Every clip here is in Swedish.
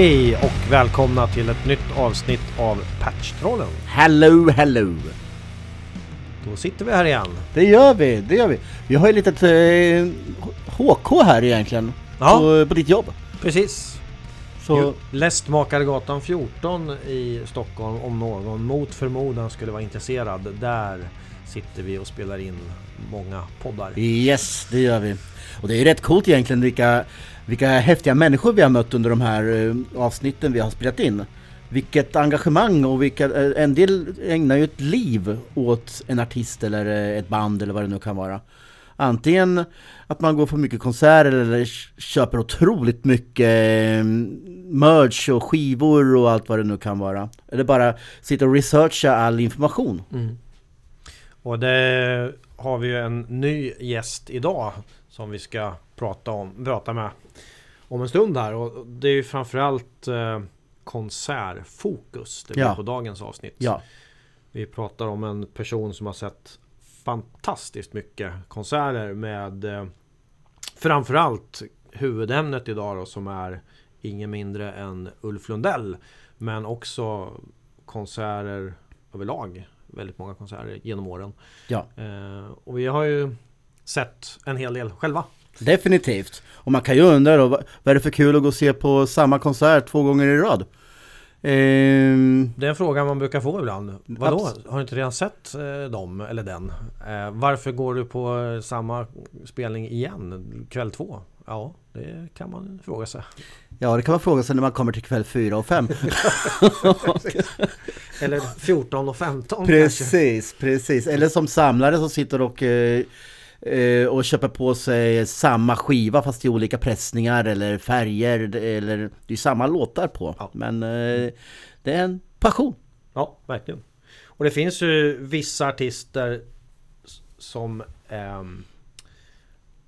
Hej och välkomna till ett nytt avsnitt av Patchtrollen. Hello, hello! Då sitter vi här igen. Det gör vi, det gör vi. Vi har ju lite eh, HK här egentligen. Ja. På, på ditt jobb. Precis. Så, Lästmakargatan 14 i Stockholm om någon mot förmodan skulle vara intresserad. Där sitter vi och spelar in många poddar. yes, det gör vi. Och det är ju rätt coolt egentligen vilka, vilka häftiga människor vi har mött under de här eh, avsnitten vi har spelat in. Vilket engagemang och vilka, eh, en del ägnar ju ett liv åt en artist eller eh, ett band eller vad det nu kan vara. Antingen att man går på mycket konserter eller köper otroligt mycket merch och skivor och allt vad det nu kan vara. Eller bara sitter och researchar all information. Mm. Och det har vi ju en ny gäst idag som vi ska prata, om, prata med om en stund här. Och det är ju framförallt eh, konsertfokus det blir Ja. på dagens avsnitt. Ja, Vi pratar om en person som har sett fantastiskt mycket konserter med eh, framförallt huvudämnet idag då som är ingen mindre än Ulf Lundell. Men också konserter överlag. Väldigt många konserter genom åren. ja. Eh, och vi har ju sett en hel del själva. Definitivt. Och man kan ju undra då, vad är det för kul att gå och se på samma konsert två gånger i rad? Ehm, Det är en fråga man brukar få ibland. Vadå? Abs- Har du inte redan sett eh, dem eller den? Eh, varför går du på eh, samma spelning igen? Kväll två? Ja, det kan man fråga sig. ja, det kan man fråga sig när man kommer till kväll fyra och fem. Eller 14 och 15 kanske. precis, precis. Eller som samlare som sitter och, eh, och köper på sig samma skiva fast i olika pressningar eller färger. Eller, det är samma låtar på. Ja. Men eh, det är en passion. Ja, verkligen. Och det finns ju vissa artister som ehm,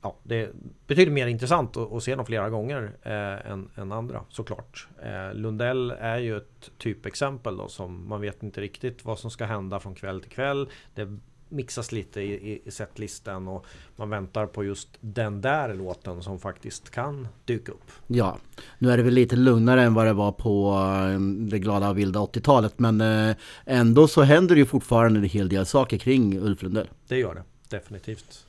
Ja, det är betydligt mer intressant att, att se dem flera gånger eh, än, än andra såklart. Eh, Lundell är ju ett typexempel då som man vet inte riktigt vad som ska hända från kväll till kväll. Det mixas lite i, i, setlistan och man väntar på just den där låten som faktiskt kan dyka upp. Ja, nu är det väl lite lugnare än vad det var på eh, det glada och vilda 80-talet men eh, ändå så händer det ju fortfarande en hel del saker kring Ulf Lundell. Det gör det, definitivt.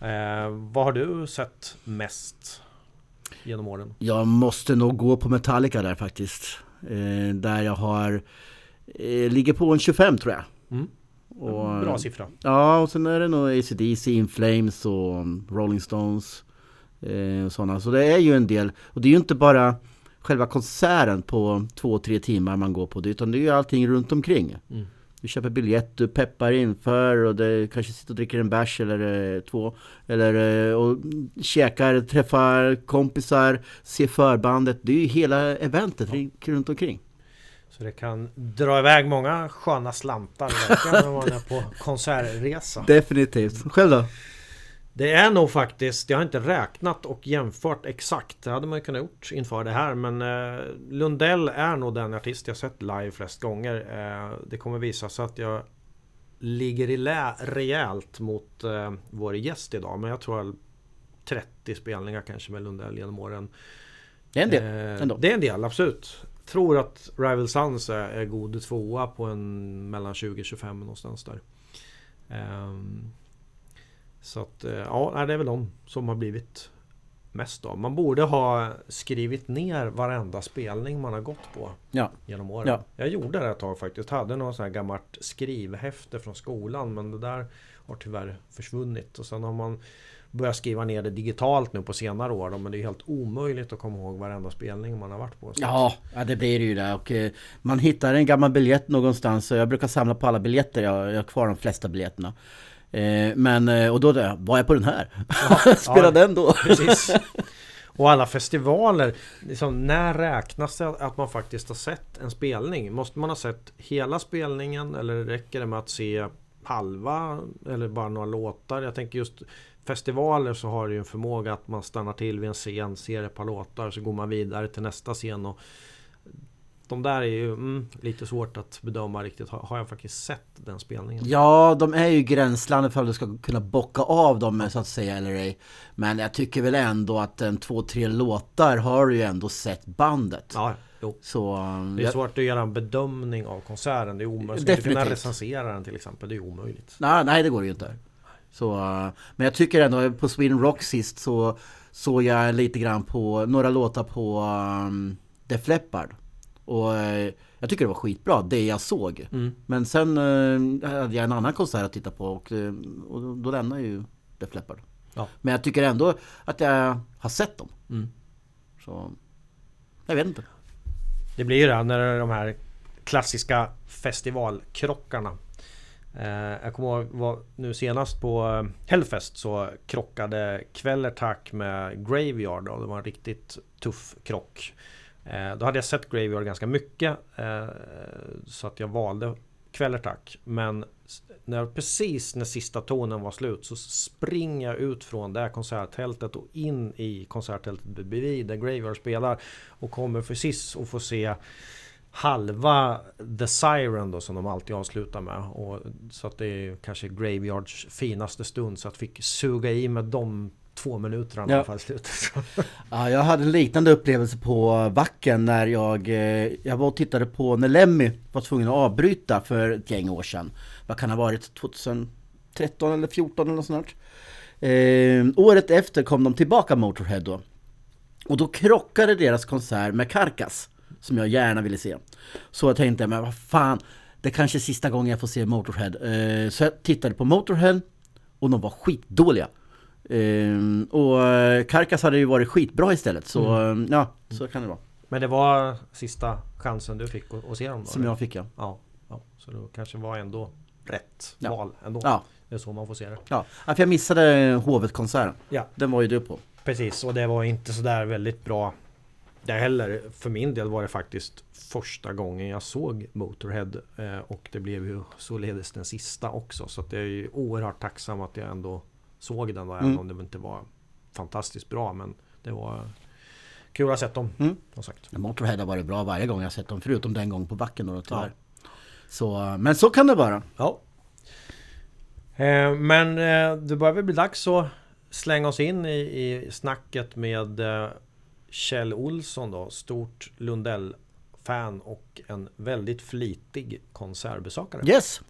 Eh, vad har du sett mest genom åren? Jag måste nog gå på Metallica där faktiskt. Eh, där jag har, eh, ligger på en 25 tror jag. Mm. Och, Bra siffra. Ja, och sen är det nog AC/DC, In Flames och Rolling Stones. Eh, och sådana. Så det är ju en del. Och det är ju inte bara själva konserten på två, tre timmar man går på det. Utan det är ju allting runt omkring. Mm. Du köper biljett, du peppar inför och det kanske sitter och dricker en bärs eller eh, två. Eller eh, och käkar, träffar kompisar, ser förbandet. Det är ju hela eventet ring- runt omkring. Så det kan dra iväg många sköna slantar när man är på konsertresa. Definitivt. Själv då? Det är nog faktiskt, jag har inte räknat och jämfört exakt. Det hade man ju kunnat gjort inför det här. Men eh, Lundell är nog den artist jag sett live flest gånger. Eh, det kommer visa sig att jag ligger i lä rejält mot eh, vår gäst idag. Men jag tror 30 spelningar kanske med Lundell genom åren. Det är en del. Eh, ändå. det är en del, absolut. Tror att Rival Sons är, är god tvåa på en mellan 20-25 någonstans där. Ehm, så att eh, ja, det är väl de som har blivit mest av. Man borde ha skrivit ner varenda spelning man har gått på Ja. genom åren. Ja. Jag gjorde det ett tag faktiskt. Hade något sånt här gammalt skrivhäfte från skolan men det där har tyvärr försvunnit. Och sen har man börjat skriva ner det digitalt nu på senare år. då, Men det är helt omöjligt att komma ihåg varenda spelning man har varit på. Så Ja, ja det blir ju det. Och, eh, man hittar en gammal biljett någonstans. och Jag brukar samla på alla biljetter. Jag, jag har kvar de flesta biljetterna. Eh, men, eh, och då, var jag på den här? Spela ja. den då? Precis. Och alla festivaler, liksom, när räknas det att man faktiskt har sett en spelning? Måste man ha sett hela spelningen eller räcker det med att se halva eller bara några låtar? Jag tänker just festivaler så har det ju en förmåga att man stannar till vid en scen, ser ett par låtar, så går man vidare till nästa scen. Och de där är ju mm, lite svårt att bedöma riktigt. Har, har jag faktiskt sett den spelningen? Ja, de är ju gränslandet för att du ska kunna bocka av dem så att säga eller ej. Men jag tycker väl ändå att en två, tre låtar har du ju ändå sett bandet. Ja, jo. Så, um, Det är jag- svårt att göra en bedömning av konserten. Det är omöjligt. Ska inte kunna recensera den till exempel. Det är omöjligt. Nej, nej, det går ju inte. Så, uh, men jag tycker ändå på Sweden Rock sist så såg jag lite grann på några låtar på um, Def Leppard. Och eh, jag tycker det var skitbra, det jag såg. Mm. Men sen eh, hade jag en annan konsert att titta på och, eh, och då- lämnade ju Def Leppard. Ja. Men jag tycker ändå att jag har sett dem. Mm. Så jag vet inte. Det blir ju det när de här klassiska festivalkrockarna. Eh, jag kommer ihåg var, nu senast på eh, Hellfest så krockade Quellertack med Graveyard och det var en riktigt tuff krock. Eh, då hade jag sett Graveyard ganska mycket eh, så att jag valde Quellertack. Men när, precis när sista tonen var slut så springer jag ut från det här konserttältet och in i konserttältet bredvid där Graveyard spelar. Och kommer precis och får se halva The Siren då som de alltid avslutar med. Och, så att det är kanske Graveyards finaste stund. Så att fick suga i med de två minuterna i Ja. alla fall i slutet. Ja, jag hade en liknande upplevelse på Vacken när jag, eh, jag var och tittade på när Lemmy var tvungen att avbryta för ett gäng år sedan. Vad kan ha varit? 2013 eller 14 eller något sånt. Eh, året efter kom de tillbaka Motorhead då. Och då krockade deras konsert med Carcass som jag gärna ville se. Så jag tänkte, men vad fan, det kanske är sista gången jag får se Motorhead. Eh, så jag tittade på Motorhead och de var skitdåliga. Ehm, och eh, Carcass hade ju varit skitbra istället så Mm. eh, ja, så kan det vara. Men det var sista chansen du fick att, se dem då? Som eller? jag fick ja. Ja, ja, så det kanske var ändå rätt Ja. val ändå. Ja, Det är så man får se det. ja för jag missade Hovet-konserten. Ja, Den var ju du på. precis. Och det var inte sådär väldigt bra det heller. För min del var det faktiskt första gången jag såg Motorhead. Eh, och det blev ju således den sista också. Så att jag är ju oerhört tacksam att jag ändå såg den då. Även Mm. om det inte var fantastiskt bra. Men det var kul att ha sett dem. Mm. Sagt. Motorhead har varit bra varje gång jag sett dem förutom den gång på backen då tyvärr. Så, eh, men så kan det vara. Ja. Eh, men eh, det börjar väl bli dags att slänga oss in i, i snacket med eh, Kjell Olsson då. Stort Lundell-fan och en väldigt flitig konsertbesökare. Yes!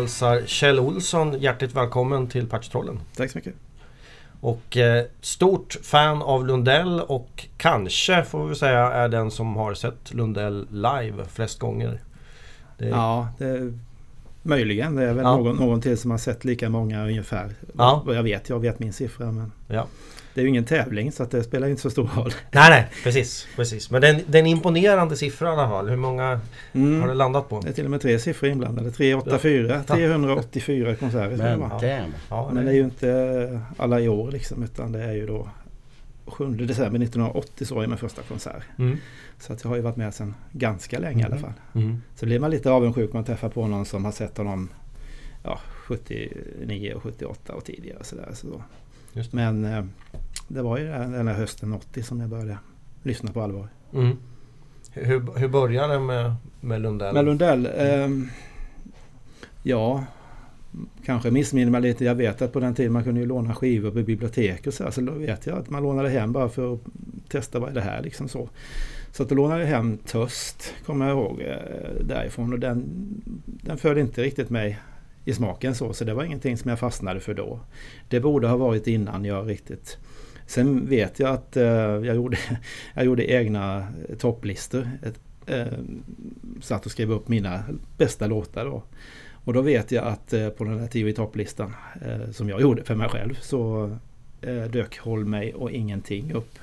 Hälsar Kjell Olsson hjärtligt välkommen till Patchtrollen. Tack så mycket. Och eh, stort fan av Lundell och kanske får vi säga är den som har sett Lundell live flest gånger. Det, Ja, det, möjligen. Det är väl Ja. någon, någon till som har sett lika många ungefär. Ja. Jag vet, jag vet min siffra men ja. Det är ju ingen tävling så att det spelar inte så stor roll. Nej, nej, precis. precis. Men det är en, det är en imponerande siffra i alla fall. Hur många har det Mm. landat på? Det är till och med tre siffror inblandade. 384, Ja. 384 konserter Men. Ja, Men det är ju inte alla i år liksom utan det är ju då 7 december 1980 så var min första konsert. Mm. Så att jag har ju varit med sedan ganska länge i alla fall. Mm. Så blir man lite avundsjuk när man träffar på någon som har sett honom ja, 79 och 78 och tidigare. Så där, så då. Just det. Men eh, det var ju den här hösten 80 som jag började lyssna på allvar. Mm. Hur, hur började det med, med Lundell? Men Lundell, ehm, ja, kanske missminner mig lite. Jag vet att på den tiden man kunde ju låna skivor på bibliotek och så. här, Så då vet jag att man lånade hem bara för att testa vad är det här liksom så. Så att då lånade jag hem Töst, kommer jag ihåg, eh, därifrån. Och den, den föll inte riktigt mig i smaken så. Så det var ingenting som jag fastnade för då. Det borde ha varit innan jag riktigt Sen vet jag att eh, jag, gjorde, jag gjorde egna topplistor. Ett, eh, satt och skrev upp mina bästa låtar då. Och då vet jag att eh, på den här TV topplistan eh, som jag gjorde för mig själv så eh, dök Håll mig och ingenting upp.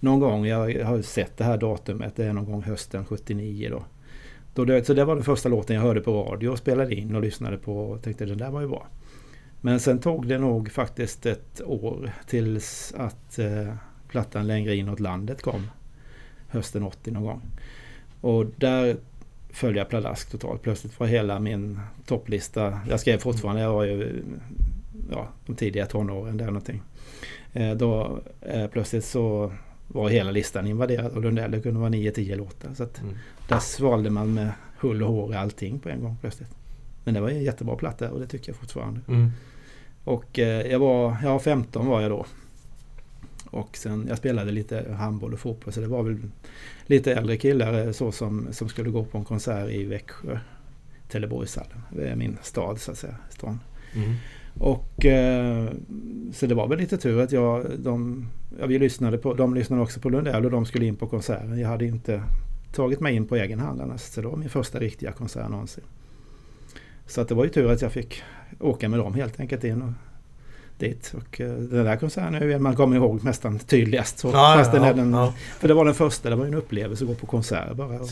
Någon gång, jag har sett det här datumet, det är någon gång hösten 79 då då det, så det var den första låten jag hörde på radio och spelade in och lyssnade på och tänkte den där var ju bra. Men sen tog det nog faktiskt ett år tills att eh, plattan Längre inåt landet kom. Hösten 80 någon gång. Och där följde jag pladask totalt. Plötsligt var hela min topplista, jag skrev fortfarande, jag var ju ja, de tidiga tonåren där någonting. Eh, då eh, plötsligt så var hela listan invaderad och Lundell. Det kunde vara 9-10 låtar. Så att Mm där svalde man med hull och hår allting på en gång plötsligt. Men det var en jättebra platta och det tycker jag fortfarande. Mm. Och eh, jag var, ja 15 var jag då. Och sen, jag spelade lite handboll och fotboll så det var väl lite äldre killar eh, så som, som skulle gå på en konsert i Växjö. Trelleborgshallen. Det är min stad så att säga. Stan. Mm. Och eh, så det var väl lite tur att jag, de, ja, vi lyssnade på, de lyssnade också på Lundell och de skulle in på konserten. Jag hade inte tagit mig in på egen hand annars. Så det var min första riktiga konsert någonsin. Så att det var ju tur att jag fick åka med dem helt enkelt in och dit. Och eh, den där konserten är ju man kommer ihåg nästan tydligast. Så, Ja, fast ja, den, ja. För det var den första, det var ju en upplevelse att gå på konsert bara. Och,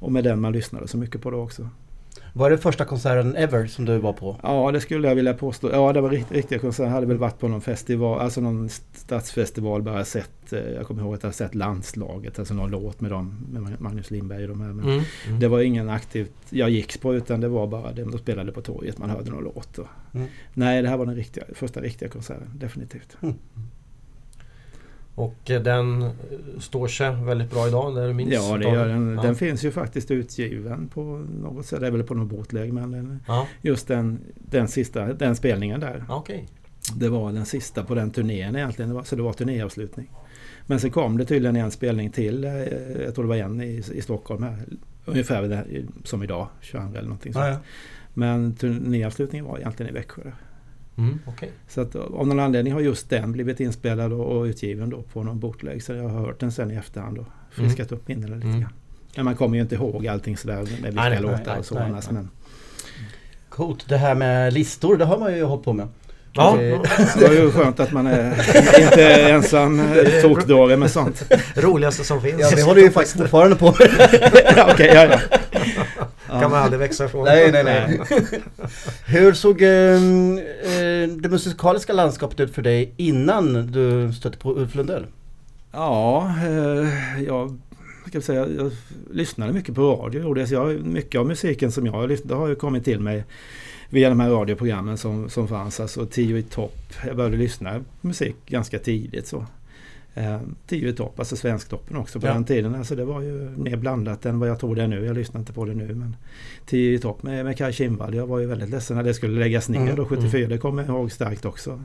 och med den man lyssnade så mycket på det också. Var det första konserten ever som du var på? Ja, det skulle jag vilja påstå. Ja, det var rikt, riktiga konserter. Jag hade väl varit på någon festival, alltså någon stadsfestival, bara sett, eh, jag kommer ihåg att jag sett landslaget, alltså någon låt med dem, med Magnus Lindberg och de här. Men Mm. Mm. det var ingen aktivt jag gick på utan det var bara de spelade på torget, man hörde någon låt. Och, Mm. Nej, det här var den riktiga, första riktiga konserten, definitivt. Och eh, den eh, står sig väldigt bra idag, det du minns? Ja, det gör den. Ja. Den finns ju faktiskt utgiven på något sätt, det är väl på någon bootleg, men Ja, just den, den sista, den spelningen där. okej. Det var den sista på den turnén egentligen. Det var, så det var turnéavslutning. Men sen kom det tydligen en spelning till. eh, Jag tror det var en i, i Stockholm här. Ungefär som idag, 22 eller någonting sånt. Ja. Men turnéavslutningen var egentligen i Växjö. där. Mm, okej. Så att av någon anledning har just den blivit inspelad och, och utgiven då på någon bootleg. Så jag har hört den sen i efterhand och friskat upp minnena lite Mm. grann. Men man kommer ju inte ihåg allting sådär med vilka Nej, nej, låtar nej, och så nej, annars. nej. Men Coolt. Det här med listor, det har man ju hållit på med. Ja, Det- det var ju skönt att man är inte är ensam eh, tokdåre med sånt. roligaste som finns. Ja, det håller ju faktiskt fortfarande på ja, okej, ja, ja. Kan man aldrig växa ifrån. Nej, nej, nej. Hur såg eh, eh, det musikaliska landskapet ut för dig innan du stötte på Ulf Lundell? Ja, eh, jag, ska säga, jag lyssnade mycket på radio. gjorde jag. Mycket av musiken som jag det har ju kommit till mig via de här radioprogrammen som, som fanns. Alltså Tio i topp. Jag började lyssna på musik ganska tidigt. så. Eh, Tio i topp, alltså Svensktoppen också på Ja. den tiden. Alltså det var ju mer blandat än vad jag tror det är nu. Jag lyssnar inte på det nu. Men Tio i topp med, med Kaj Kindvall. Jag var ju väldigt ledsen när det skulle läggas ner Mm, då 74. Det kommer jag ihåg starkt också.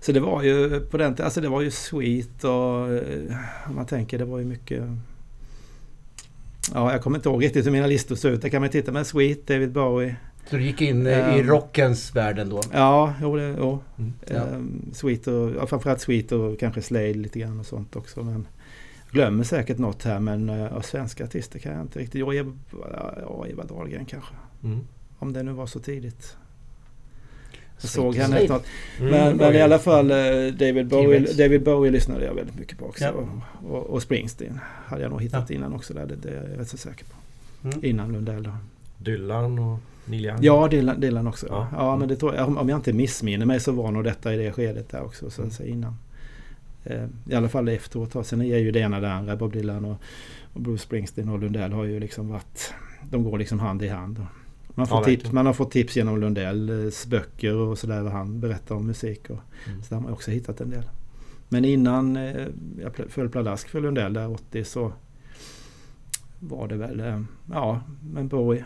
Så det var ju på den alltså det var ju sweet och eh, om man tänker det var ju mycket Ja, jag kommer inte ihåg riktigt hur mina listor såg ut. Det kan man titta med. Sweet, David Bowie. Så du gick in eh, i Ehm. rockens värld ändå? Ja, jo, det, jo. Mm. Ja. Ehm, Sweet och ja, framförallt Sweet och kanske Slade lite grann och sånt också. Men glömmer säkert något här men uh, av svenska artister kan jag inte riktigt. Ja, Eva, ja, Eva Dahlgren kanske. Mm. Om det nu var så tidigt. Jag såg henne Slade. snart. Mm, Men, men i alla fall eh, David Bowie. David Bowie lyssnade jag väldigt mycket på också. Ja. Och, och, och Springsteen hade jag nog hittat innan också. Där, det, det är jag rätt så säker på. Mm. Innan Lundell då. Dylan och Neil Young. Ja, Dylan, Dylan också. Ja. Ja. men det tror jag, om- jag inte missminner mig så var nog detta i det skedet där också. Så att säga innan. Eh, I alla fall efteråt. Sen är ju det ena det andra. Bob Dylan och, och Bruce Springsteen och Lundell har ju liksom varit... De går liksom hand i hand. Man, får Ja, tips, man har fått tips genom Lundells böcker och sådär vad han berättar om musik. Och, Mm. Så där har man också hittat en del. Men innan eh, jag föll pladask för Lundell där 80 så var det väl, eh, ja, men Bowie.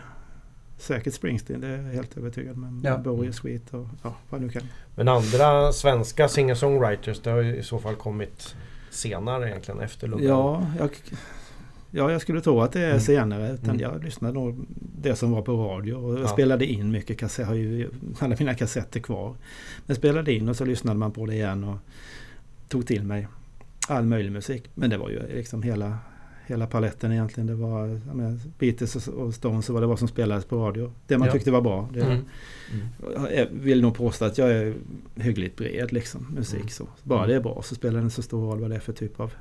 Säkert Springsteen, det är jag helt övertygad Men Ja. Bowie, Sweet och ja, vad nu kan. Men andra svenska singer-songwriters, det har i så fall kommit senare egentligen efter Lundell. Ja, jag, ja, jag skulle tro att det är Mm. senare. Utan Mm. Jag lyssnade nog det som var på radio och Ja. spelade in mycket kassetter. Jag har ju alla mina kassetter kvar. Men spelade in och så lyssnade man på det igen. Och, tog till mig all möjlig musik. Men det var ju liksom hela, hela paletten egentligen. Det var menar, Beatles och- Stones och vad det var som spelades på radio. Det man Ja. tyckte var bra. Det, Mm. Jag vill nog påstå att jag är hyggligt bred liksom, musik. Mm. Så. Bara det är bra så spelar det inte så stor roll vad det är för typ av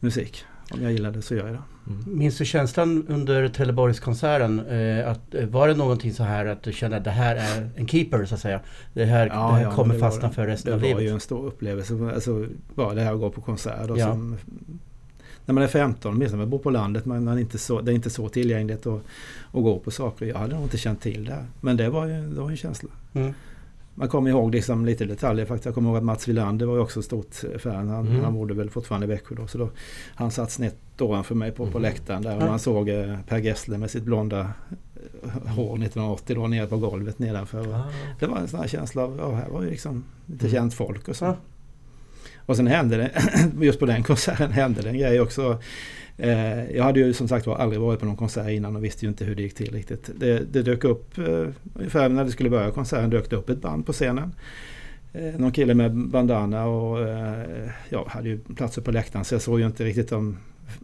musik. Om jag gillar det så gör jag det. Minns du känslan under Trelleborgskonserten? Eh, att, eh, var det någonting så här att du kände att det här är en keeper så att säga? Det här, det här ja, kommer det var fastna det. för resten Det av var livet? ju en stor upplevelse. Alltså, bara det här att gå på konsert. Och Ja. som, när man är 15, åtminstone man bor på landet, man, man inte så, det är inte så tillgängligt att, att gå på saker. Jag hade nog inte känt till det. Men det var ju det var en känsla. Mm. Man kommer ihåg liksom lite detaljer faktiskt. Jag kommer ihåg att Mats Wilander var ju också stort fan. Han, Mm. han bodde väl fortfarande i Växjö då. Så då han satt snett ovanför mig på, på Mhm. läktaren där. Och man såg eh, Per Gessle med sitt blonda eh, hår 1980 då nere på golvet nedanför. Ah. Det var en sån här känsla av, ja här var ju liksom lite Mm. känt folk och så. Och sen hände det, just på den konserten hände det en grej också. Eh, jag hade ju som sagt var aldrig varit på någon konsert innan och visste ju inte hur det gick till riktigt. Det, det dök upp, eh, ungefär när det skulle börja konserten dök det upp ett band på scenen. Eh, någon kille med bandana och eh, ja, hade ju platser på läktaren så jag såg ju inte riktigt om...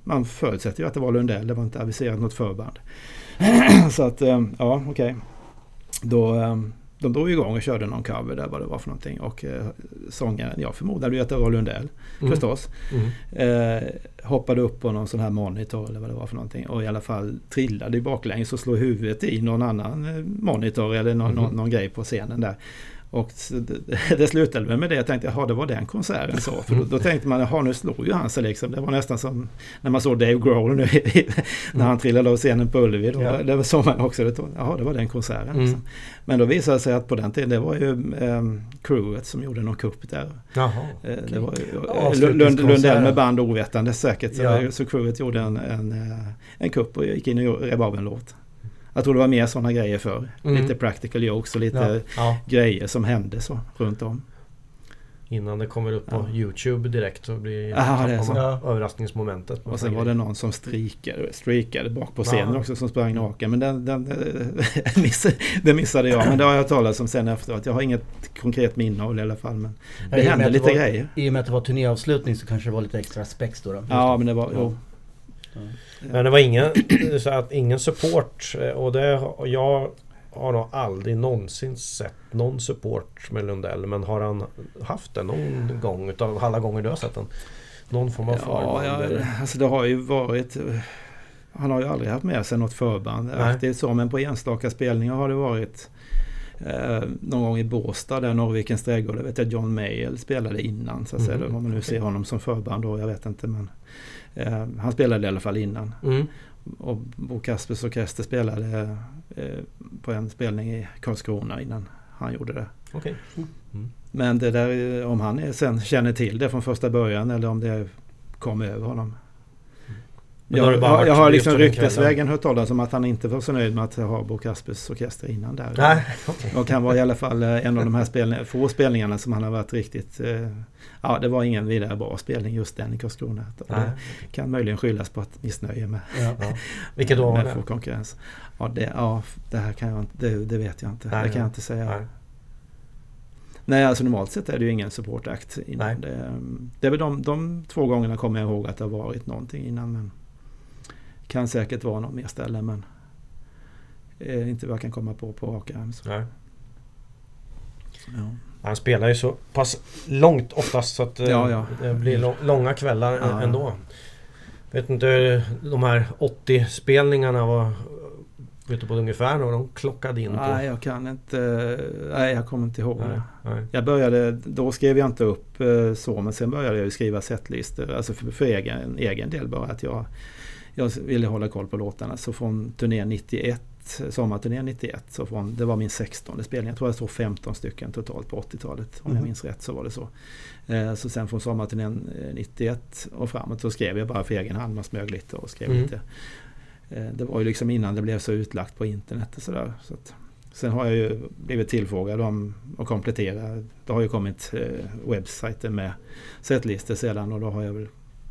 Man förutsätter ju att det var Lundell, det var inte aviserat något förband. så att, eh, ja okej. Då, eh, de drog igång och körde någon cover där vad det var för någonting och eh, sångaren, jag att det var Lundell Mm. förstås. Mm. Eh, hoppade upp på någon sån här monitor eller vad det var för någonting och i alla fall trillade baklänges och slog huvudet i någon annan eh, monitor eller någon, Mhm. någon, någon grej på scenen där. Och det, slutade med det. Jag tänkte, jaha det var den konserten så. För då, då tänkte man, jaha nu slog ju han sig liksom. Det var nästan som när man såg Dave Grohl nu när han trillade av scenen på Ullevi. Då, Ja. Det var så man också, det jaha det var den konserten. Mm. Liksom. Men då visade det sig att på den tiden, det var ju eh, crewet som gjorde någon kupp där. Jaha. Eh, Det var ju eh. Lund, Lundell med band ovetande säkert. Så, Ja. så crewet gjorde en, en, eh, en kupp och gick in och rev av en låt. Jag tror det var mer sådana grejer för Mm. Lite practical jokes och lite Ja. ja. grejer som hände så runt om. Innan det kommer upp på Ja. Youtube direkt så blir Aha, det så. överraskningsmomentet. Och sen var det någon som streakade, streakade bak på scenen Ja. också som sprang naken. Men den, den, den, missade, jag. Men det har jag talat om sen efteråt. Jag har inget konkret minne av det i alla fall. Men det med hände lite var, grejer. I och med att det var turnéavslutning så kanske det var lite extra spex då. då. Ja men det var... Jo. Men det var ingen, så att ingen support eh, och det jag har nog aldrig någonsin sett någon support med Lundell men har han haft det någon gång utav alla gånger du har sett den? Någon form av Ja, förband? ja, eller? alltså det har ju varit... eh, Han har ju aldrig haft med sig något förband aktivt så men på enstaka spelningar har det varit eh, någon gång i Båstad där Norrvikens trädgård. Jag vet att John Mayall spelade innan så att säga. Mhm, Om man nu ser honom som förband då, jag vet inte men eh, Han spelade i alla fall innan. Mm. Och Bo Kaspers Orkester spelade eh, på en spelning i Karlskrona innan han gjorde det. Okej. Men det där om han är, sen känner till det från första början eller om det kom över honom. Men har Jag, jag, har liksom ryktesvägen hört talas om att han inte var så nöjd med att ha Bo Kaspers Orkester innan där. Nej, okej. Och han var i alla fall eh, en av de här spelning, få spelningarna som han har varit riktigt... Eh, ja, det var ingen vidare bra spelning just den i Karlskrona. Det kan möjligen skyllas på ett missnöje med, Ja. Ja. Vilket då var det? konkurrens. Ja, det, ja, det här kan jag inte, det, det vet jag inte. Nej, det kan jag inte säga. Nej. Nej, alltså normalt sett är det ju ingen supportakt innan. Det, det är väl de, de två gångerna kommer jag ihåg att det har varit någonting innan. Men kan säkert vara någon mer ställe men eh, inte vad jag kan komma på på rak arm. Ja. Han spelar ju så pass långt oftast så att eh, Ja, ja. det blir lång, långa kvällar ändå. Vet inte, de här 80 spelningarna var... Vet du på ungefär när de klockade in på? Nej, jag kan inte. Nej, jag kommer inte ihåg Nej, nej. Jag började, då skrev jag inte upp eh, så men sen började jag skriva setlistor. Alltså för, för egen, egen del bara att jag, jag ville hålla koll på låtarna. Så från turnén 91, sommarturnén 91, så från, det var min 16 spelning. Jag tror jag såg 15 stycken totalt på 80-talet. Om jag Mhm. minns rätt så var det så. Eh, så sen från sommarturnén eh, 91 och framåt så skrev jag bara för egen hand. Man smög lite och skrev Mm. lite. Eh, det var ju liksom innan det blev så utlagt på internet och sådär. Så att, Sen har jag ju blivit tillfrågad om att komplettera. Det har ju kommit eh, webbsajter med setlistor sedan och då har jag väl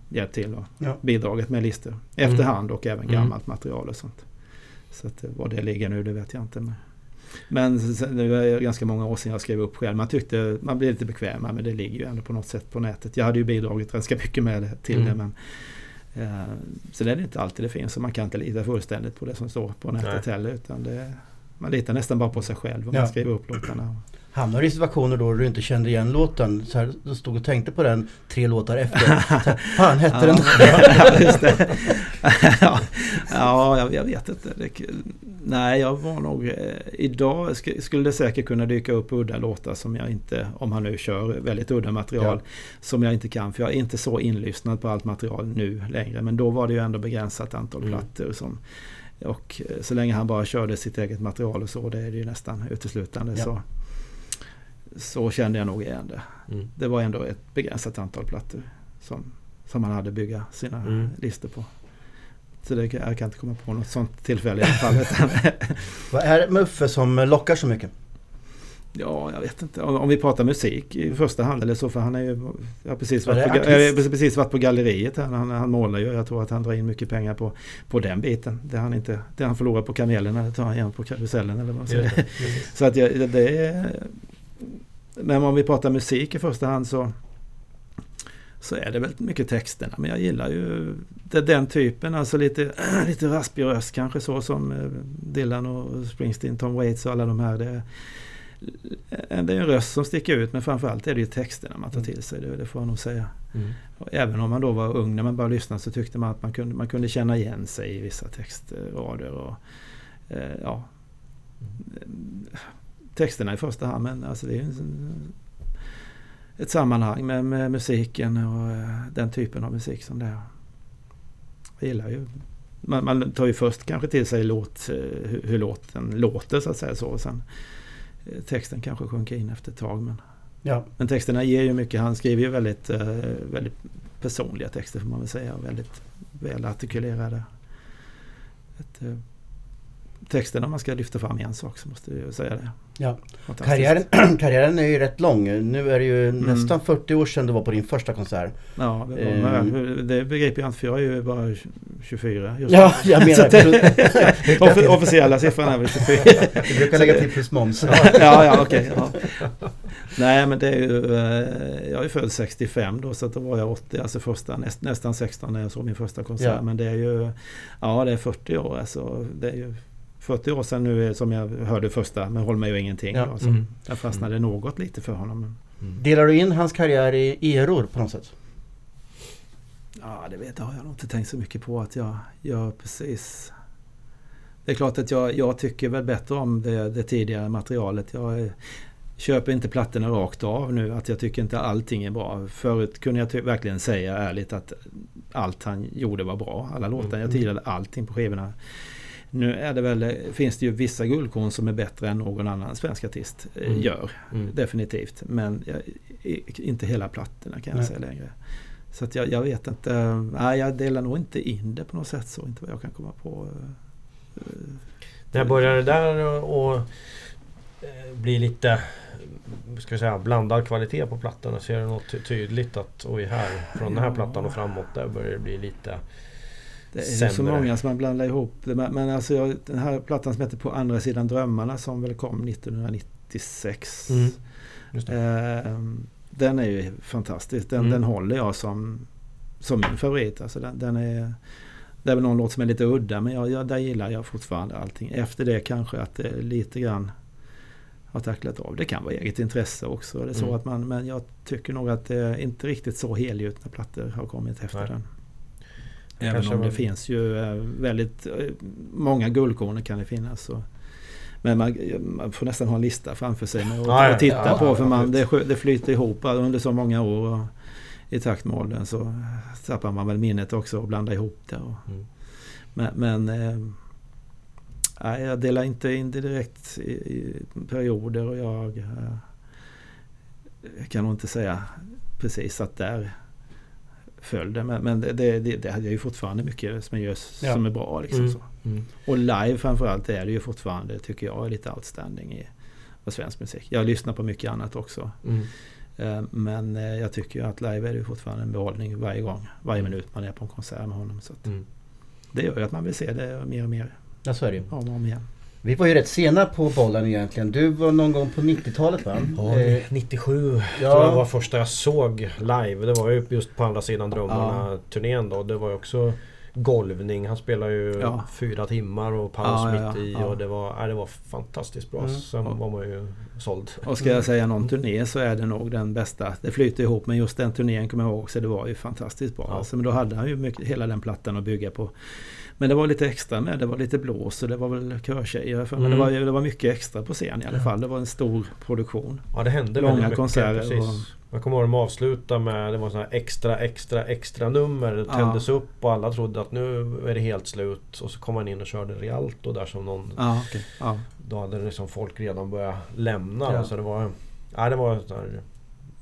hjälpt till och Ja. bidragit med listor efterhand och även Mm. gammalt material och sånt. Så att eh, var det ligger nu det vet jag inte. Men Men sen, nu är det ganska många år sedan jag skrev upp själv. Man tyckte man blev lite bekvämare men det ligger ju ändå på något sätt på nätet. Jag hade ju bidragit ganska mycket med det, till Mm. det men eh, så det är inte alltid det finns och man kan inte lita fullständigt på det som står på nätet Nej. heller utan det, man litar nästan bara på sig själv om Ja. man skriver upp låtarna. Hamnar i situationer då du inte kände igen låten? Så här, du stod och tänkte på den tre låtar efter. Så här, Fan hette den? ja, det. ja, ja jag, jag vet inte. Det, nej, jag var nog... Eh, idag sk- skulle det säkert kunna dyka upp udda låtar som jag inte, om han nu kör väldigt udda material, som jag inte kan. För jag är inte så inlyssnad på allt material nu längre. Men då var det ju ändå begränsat antal Mm. plattor. Som, och eh, så länge han bara körde sitt eget material och så, det är det ju nästan uteslutande. Ja. Så, så kände jag nog igen det. Mm. Det var ändå ett begränsat antal plattor som, som man hade bygga sina Mm. listor på. Så det, jag kan inte komma på något sånt tillfälle i alla fall. Vad är det med Uffe som lockar så mycket? ja, jag vet inte. Om, om vi pratar musik i första hand eller så, för han är ju... Jag har precis varit, på, jag har precis varit på galleriet här. Han, han målar ju. Jag tror att han drar in mycket pengar på, på den biten. Det han, inte, det han förlorar på kamelerna, det tar han igen på karusellen eller vad man säger. Så att jag, det är... Men om vi pratar musik i första hand så så är det väldigt mycket texterna. Men jag gillar ju det, den typen, alltså lite, lite raspig röst kanske så som eh, Dylan och Springsteen, Tom Waits och alla de här. Det, eh, det är en röst som sticker ut men framförallt är det ju texterna man tar till sig, det, det får jag nog säga. Mm. Och Även om man då var ung när man började lyssna så tyckte man att man kunde, man kunde känna igen sig i vissa textrader. Och, eh, ja. Texterna i första hand men alltså det är en, ett sammanhang med, med musiken och eh, den typen av musik som det är. Jag gillar ju man, man tar ju först kanske till sig låt, eh, hur, hur låten låter så att säga så. Och sen eh, texten kanske sjunker in efter ett tag. Men, Ja. men texterna ger ju mycket. Han skriver ju väldigt, väldigt personliga texter får man väl säga. Väldigt väl artikulerade. Ett, texten om man ska lyfta fram en sak så måste jag säga det. Ja. Karriären, karriären är ju rätt lång. Nu är det ju Mm. nästan 40 år sedan du var på din första konsert. Ja, det, var, det begriper jag inte för jag är ju bara 24 just Ja, jag menar... det- Offi- Officiella siffran är väl 24. Du brukar lägga till plus moms. ja, ja, okej. ja. Nej, men det är ju... eh, Jag är född 65 då, så då var jag 80, alltså första, näst, nästan 16 när jag såg min första konsert. Ja. Men det är ju... Ja, det är 40 år alltså. Det är ju 40 år sedan nu som jag hörde första, men Håll mig ju ingenting. Ja. Då, så Mm. Jag fastnade något lite för honom. Men, Delar du in hans karriär i eror på något sätt? Ja, det vet jag, har jag nog inte tänkt så mycket på att jag gör precis. Det är klart att jag, jag tycker väl bättre om det, det tidigare materialet. Jag köper inte plattorna rakt av nu. Att jag tycker inte allting är bra. Förut kunde jag verkligen säga ärligt att allt han gjorde var bra. Alla låtar. Jag gillade allting på skivorna. Nu är det väl, finns det ju vissa guldkorn som är bättre än någon annan svensk artist eh, Mm. gör. Mm. Definitivt. Men jag, i- inte hela plattorna kan jag Nej. säga längre. Så att jag, jag vet inte. Nej, jag delar nog inte in det på något sätt så. Inte vad jag kan komma på. Eh, När börjar det där och eh, bli lite ska vi säga, blandad kvalitet på plattorna? Ser du något ty- tydligt att oj här från den här plattan och framåt där börjar det bli lite Det är ju så Sämre. många som man blandar ihop det. Men, alltså jag, den här plattan som heter På andra sidan drömmarna som väl kom 1996. Mm. Eh, den är ju fantastisk. Den, Mm. den håller jag som, som min favorit. Alltså den, den är, det är väl någon låt som är lite udda men jag, jag, där gillar jag fortfarande allting. Efter det kanske att det lite grann har tacklat av. Det kan vara eget intresse också. Det är så Mm. att man, men jag tycker nog att det inte riktigt så helgjutna plattor har kommit efter Nej. den. Även Kanske om det var- finns ju eh, väldigt eh, många guldkorn kan det finnas. Så. Men man, man får nästan ha en lista framför sig och, ja, och titta ja, på för man, det, det flyter ihop under så många år. Och I takt med åldern så tappar man väl minnet också och blandar ihop det. Och, Mm. men men nej, jag delar inte in det direkt i, i perioder och jag eh, kan nog inte säga precis att där föll det. Men, men det, det, det, hade jag ju fortfarande mycket som, gör, Ja. som är bra. Liksom, Mm. så. Mm. Och live framförallt är det ju fortfarande, tycker jag, lite outstanding i svensk musik. Jag lyssnar på mycket annat också. Mm. Eh, Men eh, jag tycker ju att live är det ju fortfarande en behållning varje gång, varje minut man är på en konsert med honom. Så Mm. det gör ju att man vill se det mer och mer Ja, så är det ju. om och om igen. Vi var ju rätt sena på bollen egentligen. Du var någon gång på 90-talet va? Ja, Eh, 97 ja. tror jag var första jag såg live. Det var ju just på andra sidan Drömmarna-turnén då. Det var också golvning. Han spelade ju Ja. fyra timmar och paus Ja, ja, mitt i. ja. Och det var, nej, det var fantastiskt bra. Mm. Sen var man ju såld. Och ska jag säga någon turné så är det nog den bästa. Det flyter ihop men just den turnén kommer jag ihåg också. Det var ju fantastiskt bra. Alltså, men då hade han ju mycket, hela den plattan att bygga på. Men det var lite extra med. Det var lite blås och det var väl körtjejer. Men Mm. det, var, det var mycket extra på scen i alla fall. Det var en stor produktion. Ja det hände Långa väldigt mycket. Jag kommer ihåg att de avslutade med det var sån här extra extra extra nummer. Det Ja. tändes upp och alla trodde att nu är det helt slut. Och så kom han in och körde Rialto där som någon... Ja, okej. Ja. Då hade liksom folk redan börjat lämna. Ja. Så det var... Ja det var en sån här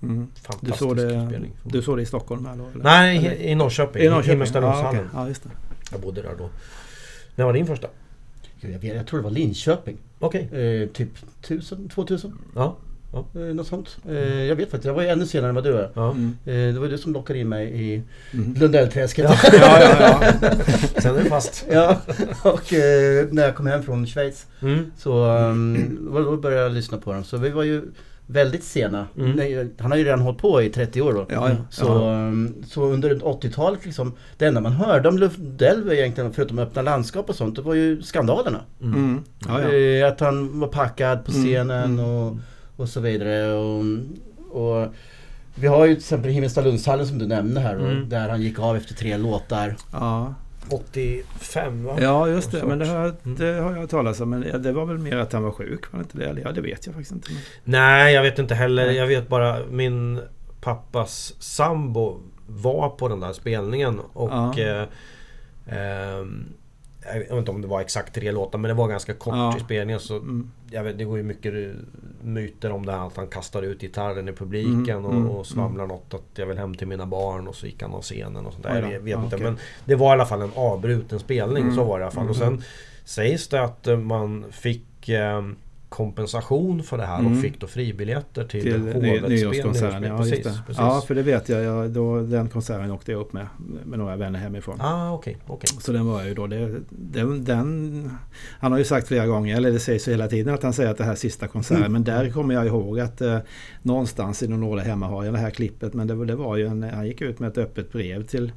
Mm. Du, fantastisk såg det, spelning. du såg det i Stockholm eller? eller? Nej, Eller? i, i Norrköping. I Norrköping? Ja, Himmelstalundshallen. ja, just det. Jag bodde där då. När var din första? jag, vet, jag tror det var Linköping. Okej. Eh, typ 1000, 2000. Ja. Eh, något sånt. Eh, jag vet faktiskt, jag var ju ännu senare än vad du är. ja. Mm. Eh, det var du som lockade in mig i Mm. Lundellträsket. Ja. Ja, ja, ja. Sen är det fast. Ja, och när jag kom hem från Schweiz Mm. så um, då började jag lyssna på dem. Så vi var ju väldigt sena. Mm. Nej, han har ju redan hållit på i 30 år då. Ja, ja. Så, Ja. um, så under 80-talet liksom, det enda man hörde om Lundell var egentligen, förutom öppna landskap och sånt, det var ju skandalerna. Mm. Ja, ja. Att han var packad på Mm, scenen mm. och, och så vidare. Och, och vi har ju till exempel Himmelstalundshallen som du nämnde här Mm. där han gick av efter tre låtar. ja. 85 va? Ja, just det. Men det har, Mm. det har jag talas om. Men det var väl mer att han var sjuk, var det inte det? Eller ja, det vet jag faktiskt inte. Nej, jag vet inte heller. Jag vet bara min pappas sambo var på den där spelningen och Ja. eh, ehm, jag vet inte om det var exakt tre låtar men det var ganska kort Ja. i spelningen så Mm. jag vet, det går ju mycket myter om det här att han kastade ut gitarren i publiken Mm, och, mm, och svamlade något att jag vill hem till mina barn och så gick han av scenen och sånt där. Då. Jag vet Ja, inte okej. men det var i alla fall en avbruten spelning, Mm, så var det i alla fall. Och mm. sen sägs det att man fick eh, kompensation för det här Mm. och fick då fribiljetter till, Till nyårskonserten. Ja, precis, precis. ja, för det vet jag. jag då, den konserten åkte jag upp med. Med några vänner hemifrån. Ah, okej, okej. Så den var ju då det, den, den... Han har ju sagt flera gånger, eller det sägs ju hela tiden att han säger att det här är sista konserten. Mm. Men där kommer jag ihåg att eh, någonstans i låda hemma har jag det här klippet. Men det, var- det var ju en, han gick ut med ett öppet brev till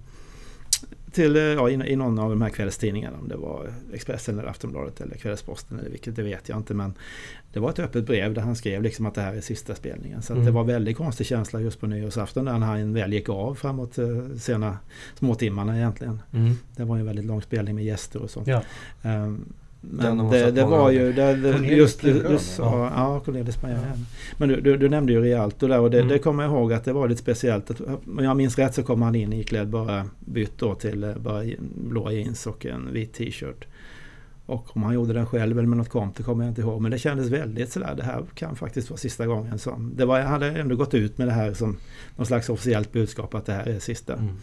till, eh, ja, i, någon av de här kvällstidningarna. Om det var Expressen eller Aftonbladet eller Kvällsposten eller vilket, det vet jag inte. Men det var ett öppet brev där han skrev liksom att det här är sista spelningen. Så Mm. det var väldigt konstig känsla just på nyårsafton när han väl gick av framåt eh, sena småtimmarna egentligen. Mm. Det var en väldigt lång spelning med gäster och sånt. Ja. Har men det, det var ju... Det, det, just du, du sa, ja. ja, Cornelis Maja. Men du, du, du nämnde ju Rialto där och det, Mm. det kommer jag ihåg att det var lite speciellt. Att, om jag minns rätt så kom han in iklädd bara bytt då till eh, bara blåa jeans och en vit t-shirt. Och om han gjorde den själv eller med något komp, det kommer jag inte ihåg. Men det kändes väldigt sådär, det här kan faktiskt vara sista gången som... Det var, jag hade ändå gått ut med det här som någon slags officiellt budskap att det här är sista. Mm.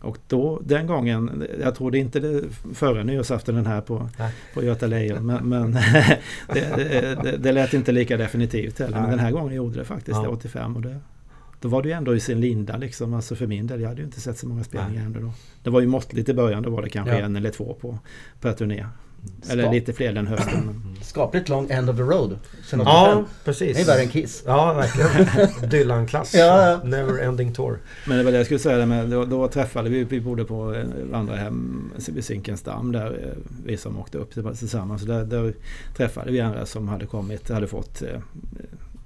Och då, den gången, jag trodde inte det före nyårsafton den här på, Nej. på Göta Lejon. Men, men det, det, det, lät inte lika definitivt heller. Men Nej. den här gången gjorde det faktiskt, Ja. det 85. Och det, då var det ju ändå i sin linda liksom. Alltså för min del, jag hade ju inte sett så många spelningar ändå då. Det var ju måttligt i början, då var det kanske Ja. en eller två på per turné. Eller Skap- lite fler den hösten. Men, Skapligt lång end of the road. Sen 85. Ja, Det är precis. värre än Kiss. Ja, verkligen. Dylan-klass. Ja, ja. Never ending tour. men det var det jag skulle säga, med, då, då träffade vi, vi bodde på eh, vandrarhem vid Zinkensdamm där eh, vi som åkte upp tillsammans. Där, där träffade vi andra som hade kommit, hade fått eh,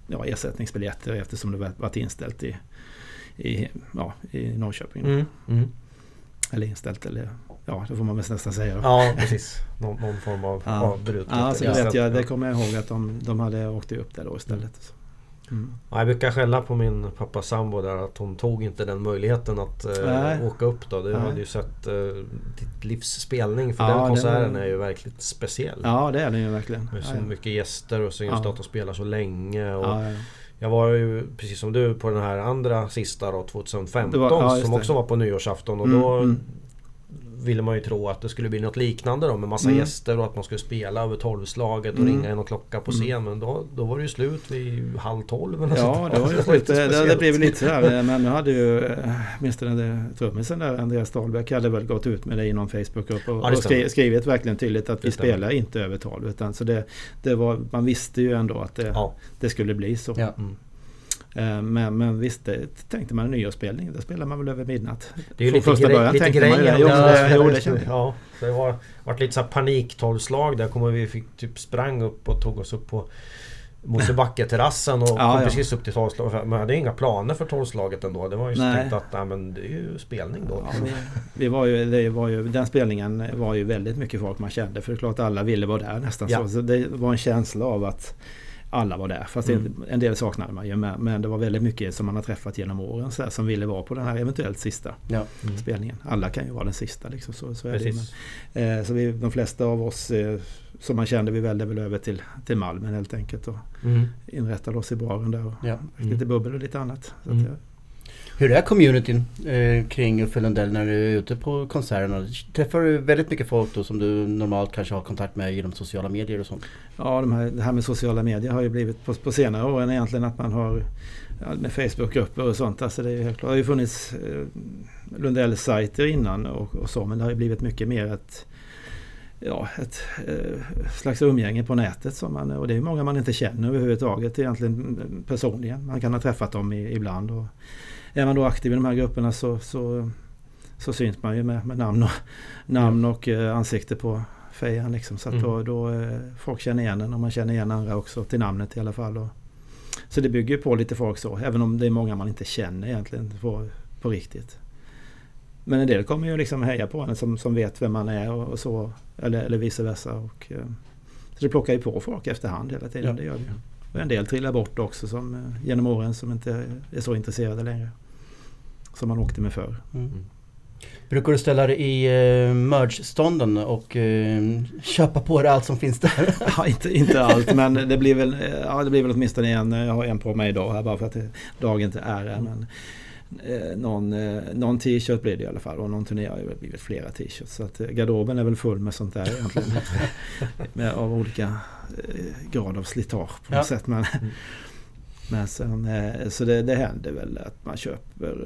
ja, ersättningsbiljetter eftersom det var- varit inställt i, i, ja, i Norrköping. Mm. Mm. Eller inställt eller ja, det får man väl nästan säga. Då. Ja, precis. Någon, någon form av Ja. avbrutet. Ja, så eller vet jag, det kommer jag ihåg att de, de hade åkt upp där då istället. Mm. Ja, jag brukar skälla på min pappa sambo där att hon tog inte den möjligheten att eh, åka upp då. Du Nej. hade ju sett eh, ditt livs spelning för Ja, den konserten var- är ju verkligt speciell. Ja, det är den ju verkligen. Med så mycket gäster och så just Ja. att de spelar så länge. Och Ja, ja. Jag var ju precis som du på den här andra sista då 2015 Det var- som också var på nyårsafton och Mm, då mm. Ville man ju tro att det skulle bli något liknande då med massa Mm. gäster och att man skulle spela över tolvslaget och Mm. ringa in någon klocka på scen. Men då, då var det ju slut vid halv tolv. eller Ja, det var ju lite slut. Det, det speciellt. blev lite sådär. Men nu hade ju eh, åtminstone det- trummisen där, Andreas Dahlbäck, hade väl gått ut med det i någon Facebookgrupp och, Ja, det och skri, skrivit verkligen tydligt att Det vi spelar inte över 12. Utan så det, det var, man visste ju ändå att det, Ja. det skulle bli så. Ja. Mm. Eh, Men, men visst, det, tänkte man en nyårsspelning, då spelar man väl över midnatt. Det är ju lite, första grej, början lite tänkte man ju grejen. det. Jo, det- jo, det jag. Ja, så det var varit lite så paniktolvslag där. Kommer vi fick typ sprang upp och tog oss upp på Mosebacke-terrassen och Ja, kom ja. precis upp till tolvslaget. Men hade inga planer för tolvslaget ändå. Det var ju så tänkt att nej, men det är ju spelning då. Ja, vi, vi var ju, det var ju, den spelningen var ju väldigt mycket folk man kände. För det är klart alla ville vara där nästan. Så, så det var en känsla av att alla var där. Fast Mm. en del saknade man ju. Men, men det var väldigt mycket som man har träffat genom åren så här, som ville vara på den här eventuellt sista Ja. Mm. spelningen. Alla kan ju vara den sista liksom. Så, så är det. Men, eh, så vi, de flesta av oss eh, som man kände, vi välde väl över till, till Malmen helt enkelt. Och Mm. inrättade oss i baren där. Och Ja. lite bubbel och lite annat. Så att, Mm. Hur är communityn eh, kring Uffe Lundell när du är ute på konserterna? Träffar du väldigt mycket folk då som du normalt kanske har kontakt med genom sociala medier och sånt? Ja, de här, det här med sociala medier har ju blivit på, på senare åren egentligen att man har ja, med Facebookgrupper och sånt. Alltså det, är ju helt klart, det har ju funnits eh, Lundell-sajter innan och, och så men det har ju blivit mycket mer ett, ja, ett eh, slags umgänge på nätet. Som man, och det är många man inte känner överhuvudtaget egentligen eh, personligen. Man kan ha träffat dem i, ibland. Och är man då aktiv i de här grupperna så, så, så syns man ju med, med namn och, namn och eh, ansikte på fejan liksom. Så att Mm. då, då eh, folk känner igen en och man känner igen andra också till namnet i alla fall. Och, så det bygger ju på lite folk så, även om det är många man inte känner egentligen på, på riktigt. Men en del kommer ju liksom heja på en som, som vet vem man är och, och så. Eller, eller vice versa. Och, eh, så det plockar ju på folk efterhand hela tiden. Ja. Det gör det. Och en del trillar bort också som, eh, genom åren som inte är så intresserade längre. Som man åkte med förr. Mm. Brukar du ställa dig i eh, merge-stånden och eh, köpa på dig allt som finns där? Ja, inte, inte allt men det blir väl, ja, det blir väl åtminstone en. Jag har en på mig idag här bara för att det, dagen inte är här. Men, eh, någon, eh, någon t-shirt blir det i alla fall och någon turné har väl blivit flera t-shirts. Så att eh, garderoben är väl full med sånt där egentligen. med, av olika eh, grad av slitage på Ja. något sätt. Men, Mm. Men sen, eh, så det, det händer väl att man köper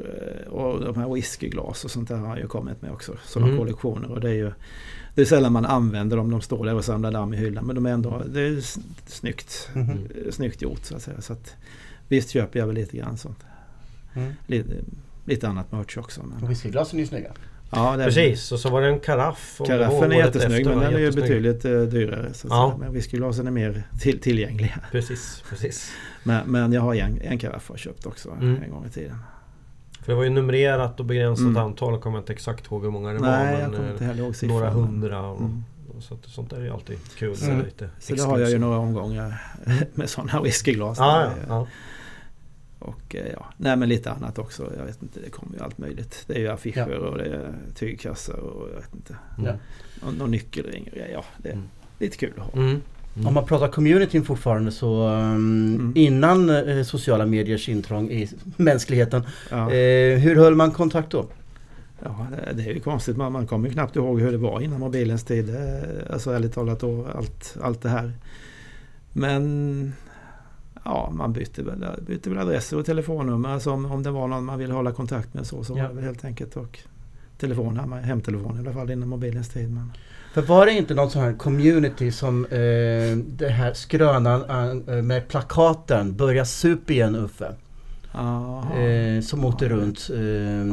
eh, och de här whiskyglas och sånt där har ju kommit med också. Sådana Mm. kollektioner och det är ju det är sällan man använder dem. De står där och samlar damm i hyllan. Men de är ändå det är snyggt, eh, snyggt gjort så att säga. Så att, visst köper jag väl lite grann sånt. Mm. Lite, lite annat merch också. Men, whiskyglasen är ju snygga. Ja, Precis, och så var det en karaff. Karaffen är jättesnygg efter, men den är ju betydligt eh, dyrare. Så Ja. Men whiskyglasen är mer till, tillgängliga. Precis, precis. Men, men jag har en, en karaff jag köpt också Mm. en gång i tiden. För det var ju numrerat och begränsat Mm. antal. Jag kommer inte exakt ihåg hur många det Nej, var. jag Men kommer inte eh, heller ihåg siffran. några hundra. Och, Mm. och så sånt där är ju alltid kul. Mm. Så, lite Så det har jag ju några omgångar med sådana whiskyglas. Ja, ja, ja. Och eh, ja, nej men lite annat också. Jag vet inte, det kommer ju allt möjligt. Det är ju affischer Ja. och det är tygkassar och jag vet inte. Mm. Ja. Någon, någon nyckelring. och. Ja, det är Mm. lite kul att ha. Mm. Om man pratar communityn fortfarande så um, Mm. innan eh, sociala mediers intrång i mänskligheten. Ja, Eh, hur höll man kontakt då? ja det, det är ju konstigt. Man, man kommer ju knappt ihåg hur det var innan mobilens tid. Eh, Alltså ärligt talat och allt, allt det här. Men ja, man bytte väl, bytte väl adresser och telefonnummer. Alltså om, om det var någon man ville hålla kontakt med så, så Ja. var det väl helt enkelt. Och telefon, hemtelefon i alla fall innan mobilens tid. Men, För var det inte någon sån här community som eh, det här skrönan eh, med plakaten Börja sup igen Uffe. Aha. Eh, som åkte Ja, runt. Eh,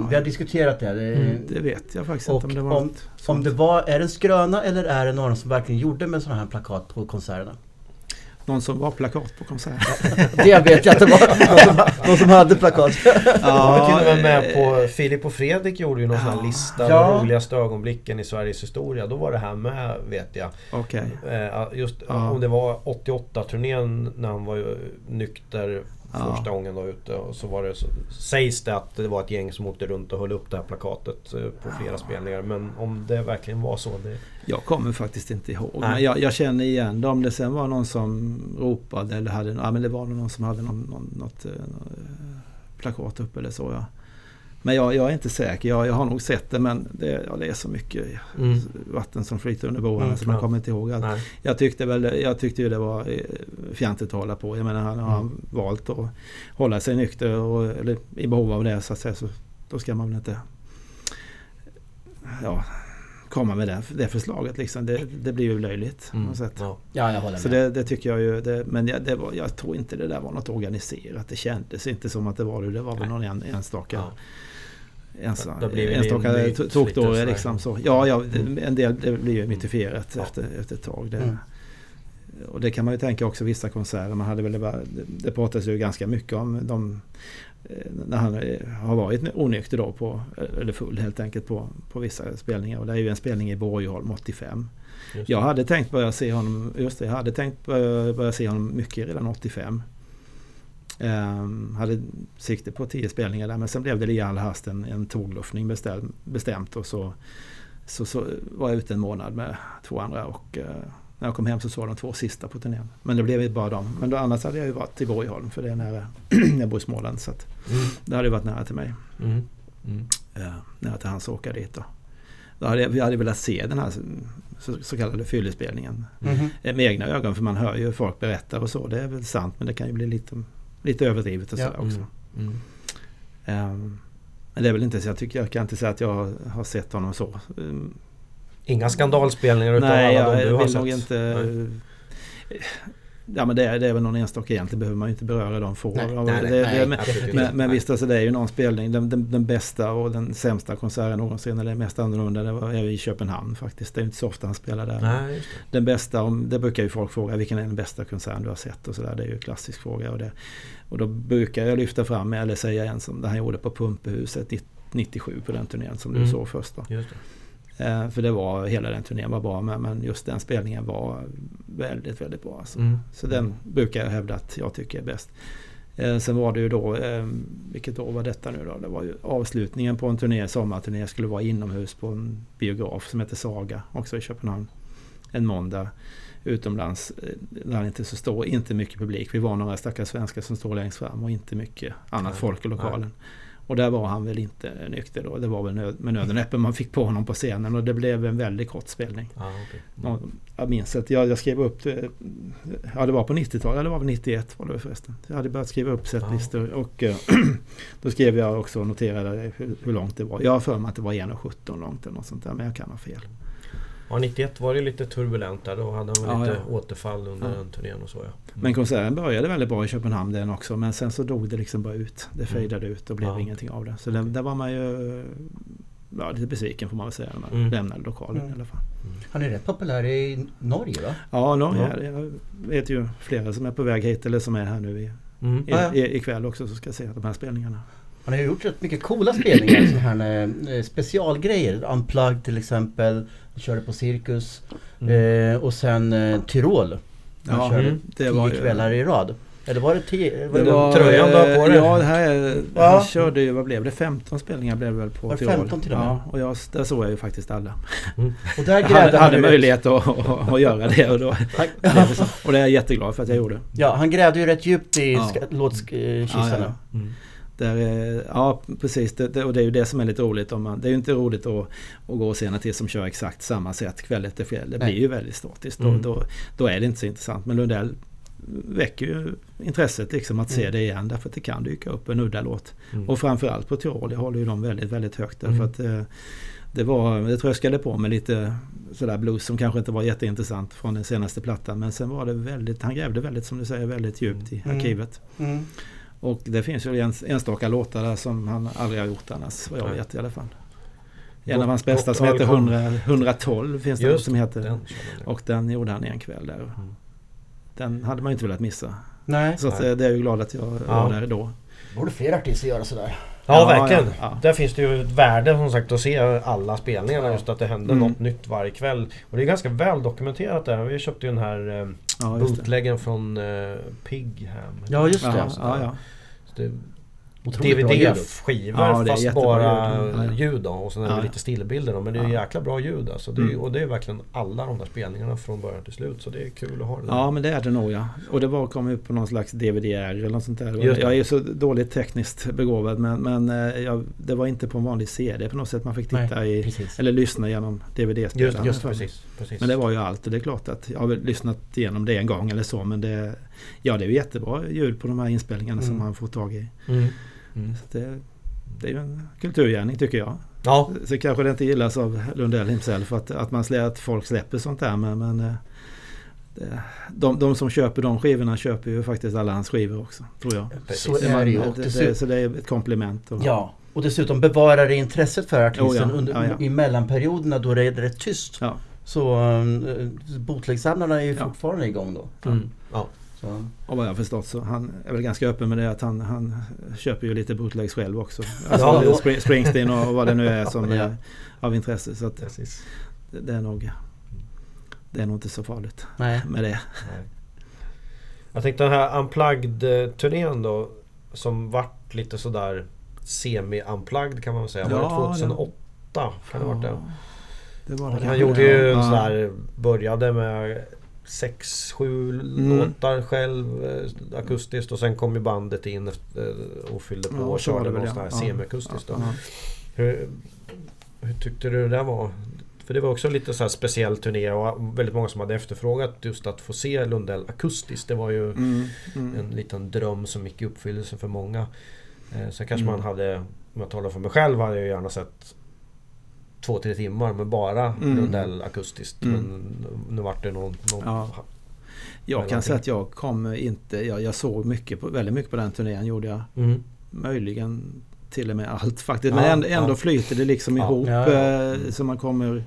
vi har diskuterat det. Mm, Det vet jag faktiskt inte om det var om- något Om det var, är det en skröna eller är det någon som verkligen gjorde med sådana här plakat på konserterna? Någon som var plakat på konsert. Det vet jag att det var. Någon som, någon som hade plakat. Jag var till och med med eh, på Filip och Fredrik gjorde ju någon sån här lista Ja. med roligaste ögonblicken i Sveriges historia. Då var det här med vet jag. Okej. Eh, Just Ja. om det var 88-turnén när han var nykter Ja. första gången då ute. Och så var det så, sägs det att det var ett gäng som åkte runt och höll upp det här plakatet eh, på flera spelningar. Men om det verkligen var så. Det, Jag kommer faktiskt inte ihåg. Nej. Men jag, jag känner igen det. Om det sen var någon som ropade eller hade... Ja men det var någon som hade någon, någon, något eh, plakat uppe eller så ja. Men jag, jag är inte säker. Jag, jag har nog sett det men det, ja, det är så mycket Mm. vatten som flyter under broarna Mm, så man kommer inte ihåg allt. Nej. Jag tyckte väl jag tyckte ju det var eh, fjantigt att hålla på. Jag menar han har Mm. valt att hålla sig nykter och, eller i behov av det så att säga. Så då ska man väl inte ja, komma med det, det förslaget liksom. Det, det blir ju löjligt Mm. sätt. Ja. Ja, jag håller Så med. det, det tycker jag ju. Det, men jag, det var, jag tror inte det där var något organiserat. Det kändes inte som att det var det. Det var väl någon en, enstaka. Ja. Ensa, blivit enstaka sådär. liksom. Så. Ja, ja, Mm. en del det blir ju mytifierat Ja. efter, efter ett tag. Det, Mm. Och det kan man ju tänka också vissa konserter. Man hade väl, bara- det, pratas ju ganska mycket om de eh, när han eh, har varit onykter då på, eller full helt enkelt på, på vissa spelningar. Och det är ju en spelning i Borgholm 85. Just det. Jag hade tänkt börja se honom, just det, jag hade tänkt börja, börja se honom mycket redan 85. Ehm, hade sikte på 10 spelningar där men sen blev det i all hast en, en tågluffning bestäm, bestämt och så, så, så var jag ute en månad med två andra och eh, när jag kom hem så såg de två sista på turnén. Men det blev ju bara dem. Men då, annars hade jag ju varit i Borgholm för det är nära, jag bor i Småland så att Mm. det hade ju varit nära till mig. Mm. Mm. Ja, nära till hans åka dit då. då hade jag, vi hade velat se den här så, så kallade fyllespelningen eh, med egna ögon för man hör ju folk berätta och så. Det är väl sant men det kan ju bli lite, lite överdrivet och Ja. sådär också. Mm. Ehm, men det är väl inte så jag tycker jag kan inte säga att jag har, har sett honom så. Inga skandalspelningar utav nej, alla de jag du har vill sett? nog inte... Nej. Ja men det är, det är väl någon enstaka egentligen behöver man ju inte beröra de få. Nej, Det- nej, det- nej, men, men, men visst alltså det är ju någon spelning. Den, den, den bästa och den sämsta konserten någonsin eller mest annorlunda det var är i Köpenhamn faktiskt. Det är inte så ofta han spelar där. Den bästa, om- det brukar ju folk fråga, vilken är den bästa konserten du har sett och sådär. Det är ju en klassisk fråga. Och, det, och då brukar jag lyfta fram, eller säga en som det han gjorde på Pumpehuset 97 på den turnén som du Mm. såg först då. Eh, för det var, hela den turnén var bra men, men just den spelningen var väldigt, väldigt bra. Alltså. Mm. Så den brukar jag hävda att jag tycker är bäst. Eh, sen var det ju då, eh, vilket år var detta nu då? Det var ju avslutningen på en turné, sommarturné, skulle vara inomhus på en biograf som heter Saga, också i Köpenhamn. En måndag utomlands, eh, där det inte så stor, inte mycket publik. Vi var några stackars svenskar som står längst fram och inte mycket annat Nej, folk i lokalen. Och där var han väl inte nykter då. Det var väl nöd, med nöd och näppe man fick på honom på scenen och det blev en väldigt kort spelning. Ah, okej. Nå- Jag minns att jag, jag skrev upp det, ja det var på 90-talet, eller det var väl 91 var det förresten. Jag hade börjat skriva upp setlistor och eh, då skrev jag också och noterade hur, hur långt det var. Jag har för mig att det var 1,17 långt eller något sånt där men jag kan ha fel. Ja, 91 var det lite turbulent där. Då hade han väl Ja, lite ja. återfall under Ja. den turnén och så ja. Mm. Men konserten började väldigt bra i Köpenhamn den också men sen så dog det liksom bara ut. Det Mm. fejdade ut och blev Ja. ingenting av det. Så det, där var man ju ja, lite besviken får man väl säga när man Mm. lämnade lokalen Mm. i alla fall. Han är rätt populär i Norge va? Ja, Norge. Ja. Jag vet ju flera som är på väg hit eller som är här nu i, Mm. i, i, ikväll också som ska se de här spelningarna. Han har ju gjort rätt mycket coola spelningar, sådana här eh, specialgrejer. Unplugged till exempel. Han körde på Cirkus. Mm. Eh, och sen eh, Tyrol. Han Ja, körde mm. det tio var ju- kvällar i rad. Eller var det tio? Var Det det var, tröjan du har på dig? Ja, det här är, Ja. han körde ju, vad blev det? 15 spelningar blev det väl på Var det Tirol. 15 till och med? Ja, och jag, där såg jag ju faktiskt alla. Och där Jag hade, han hade möjlighet att, att, att göra det och, då, och det är jag jätteglad för att jag gjorde. ja, han grävde ju rätt djupt i Ja. ja. låtkistan. Ja, ja. Mm. Där, eh, ja, precis. Det, det, och det är ju det som är lite roligt. Om man, det är ju inte roligt att, att gå och se en artist som kör exakt samma sätt kväll efter kväll. Det Nej. blir ju väldigt statiskt. Mm. Då, då, då är det inte så intressant. Men Lundell väcker ju intresset liksom att se Mm. det igen. Därför att det kan dyka upp en udda låt. Mm. Och framförallt på Tirol. Jag håller ju dem väldigt, väldigt högt. Därför Mm. att eh, det var, det tröskade på med lite sådär blues som kanske inte var jätteintressant från den senaste plattan. Men sen var det väldigt, han grävde väldigt som du säger väldigt djupt i Mm. arkivet. Mm. Och det finns ju ens, enstaka låtar där som han aldrig har gjort annars, vad jag vet i alla fall. En av hans bästa som heter alkohol. 100, 112 finns det Just som heter. Den Och den gjorde han en kväll där. Mm. Den hade man inte velat missa. Nej, Så att, Nej. eh, det är jag ju glad att jag Ja. var där då. borde fler artister göra sådär. Ja, Ja, verkligen. ja, ja. Där finns det ju ett värde som sagt att se alla spelningarna. Just att det händer Mm. något nytt varje kväll. Och det är ganska väl dokumenterat där. Vi köpte ju den här eh, bootleggen från eh, Pigham. Ja, just det. Ja, DVD-skivor Ja, fast bara ljud. Ljud då och sen Ja, lite stillbilder då. Men det är Ja. jäkla bra ljud alltså. Det är, Mm. Och det är verkligen alla de där spelningarna från början till slut. Så det är kul att ha det där. Ja men det är det nog ja. Och det var kom ut på någon slags DVDR eller något sånt där. Just. Jag är så dåligt tekniskt begåvad men, men eh, jag, det var inte på en vanlig CD på något sätt. Man fick titta Nej, i precis. eller lyssna genom Just, DVD-spelaren. just precis, precis. Men det var ju allt och det är klart att jag har väl lyssnat igenom det en gång eller så men det Ja det är ju jättebra ljud på de här inspelningarna som Mm. man får tag i. Mm. Mm. Så det, det är ju en kulturgärning tycker jag. Ja, Så kanske det inte gillas av Lundell himself att, att, man slä, att folk släpper sånt där men, men eh, det, de, de som köper de skivorna köper ju faktiskt alla hans skivor också tror jag. Så är det ju. Det, det, så det är ett komplement. Och, ja, och dessutom bevarar det intresset för artisten Oh ja, under, ja, ja. i mellanperioderna då det är rätt tyst. Ja. Så um, bootlegsamlarna är ju Ja. fortfarande igång då. Mm. Ja. Så. Och vad jag förstått så han är väl ganska öppen med det att han, han köper ju lite bootlegs själv också. Ja, Alltså ja. Spring- Springsteen och, vad det nu är som Ja. är av intresse. Så att det, är nog det är nog inte så farligt Nej. med det. Nej. Jag tänkte den här Unplugged-turnén då som vart lite sådär semi-unplugged kan man väl säga. Var Ja, det 2008? Kan det ha varit det? det var det Han gjorde ju Ja. sådär, började med sex, sju Mm. låtar själv eh, akustiskt och sen kom ju bandet in efter, och fyllde på Ja, och körde väl, något ja. här Ja. semiakustiskt. då. Ja. Hur, hur tyckte du det där var? För det var också lite så här speciell turné och väldigt många som hade efterfrågat just att få se Lundell akustiskt. Det var ju Mm, mm. en liten dröm som gick i uppfyllelse för många. Eh, sen kanske Mm. man hade, om jag talar för mig själv, hade jag gärna sett två, tre timmar med bara Mm. Lundell akustiskt. Mm. Men nu vart det någon... någon Ja. Jag kan säga att jag kom inte, jag, jag såg mycket på, väldigt mycket på den turnén gjorde jag. Mm. Möjligen till och med allt faktiskt. Ja, Men ändå, ändå ja. flyter det liksom Ja. ihop. Ja, ja. eh, Så man kommer...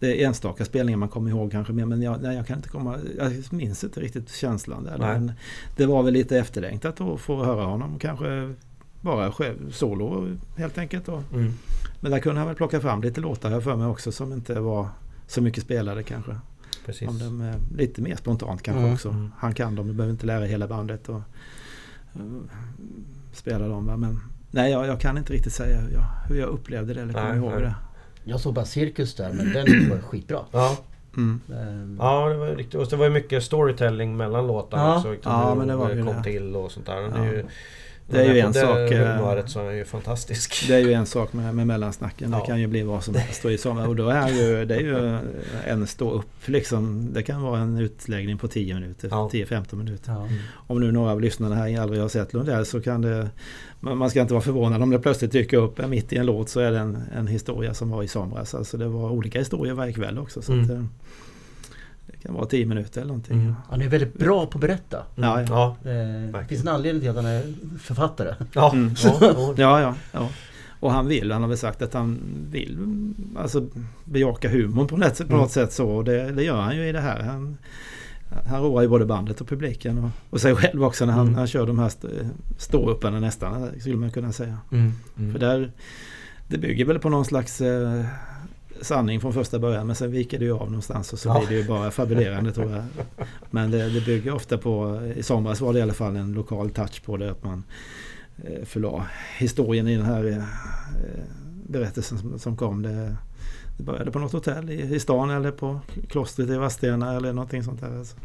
Det är enstaka spelningar man kommer ihåg kanske mer. Men jag, nej, jag kan inte komma... Jag minns inte riktigt känslan där. Nej. Men det var väl lite efterlängtat att få höra honom kanske bara själv, solo helt enkelt. Och, Mm. Men där kunde han väl plocka fram lite låtar här för mig också som inte var så mycket spelade kanske. Precis. Om de är lite mer spontant kanske Mm. också. Mm. Han kan dem, du behöver inte lära hela bandet och eh, spela dem. Va? Men nej, jag, jag kan inte riktigt säga ja, hur jag upplevde det eller kommer Nej, ihåg nej. det. Jag såg bara Cirkus där men den var skitbra. Ja, Mm. Ehm, ja, det var riktigt. Och det var ju mycket storytelling mellan låtarna Ja. också. Liksom Ja, men det var kom det. till och sånt där. Ja. Det är ju, en sak, eh, humöret så är ju fantastisk. Det är ju en sak med, med mellansnacken. Ja. Det kan ju bli vad som helst. Och, i sommar, och då är ju, det är ju en stå upp liksom. Det kan vara en utläggning på 10 minuter, Ja. 10-15 minuter. ja. Om nu några av lyssnarna här aldrig har sett Lundell så kan det man ska inte vara förvånad om det plötsligt dyker upp mitt i en låt så är det en, en historia som var i somras. Alltså det var olika historier varje kväll också. Så Mm. att, eh, det kan vara 10 minuter eller någonting. Mm. Han är väldigt bra på att berätta. Ja, ja. Ja, Eh, det finns en anledning till att han är författare. ja, Mm. ja, ja. Ja. Och han vill, han har väl sagt att han vill alltså, bejaka humorn på något, på Mm. något sätt så. Och det, det gör han ju i det här. Han, han roar ju både bandet och publiken och, och sig själv också när han, Mm. han kör de här st- ståupparna nästan, skulle man kunna säga. Mm. Mm. För där, det bygger väl på någon slags eh, sanning från första början men sen viker det ju av någonstans och så Ja. blir det ju bara fabulerande tror jag. Men det, det bygger ofta på, i somras var det i alla fall en lokal touch på det att man eh, förla historien i den här eh, berättelsen som, kom. Det, det började på något hotell i, i stan eller på klostret i Vadstena eller någonting sånt där. Alltså.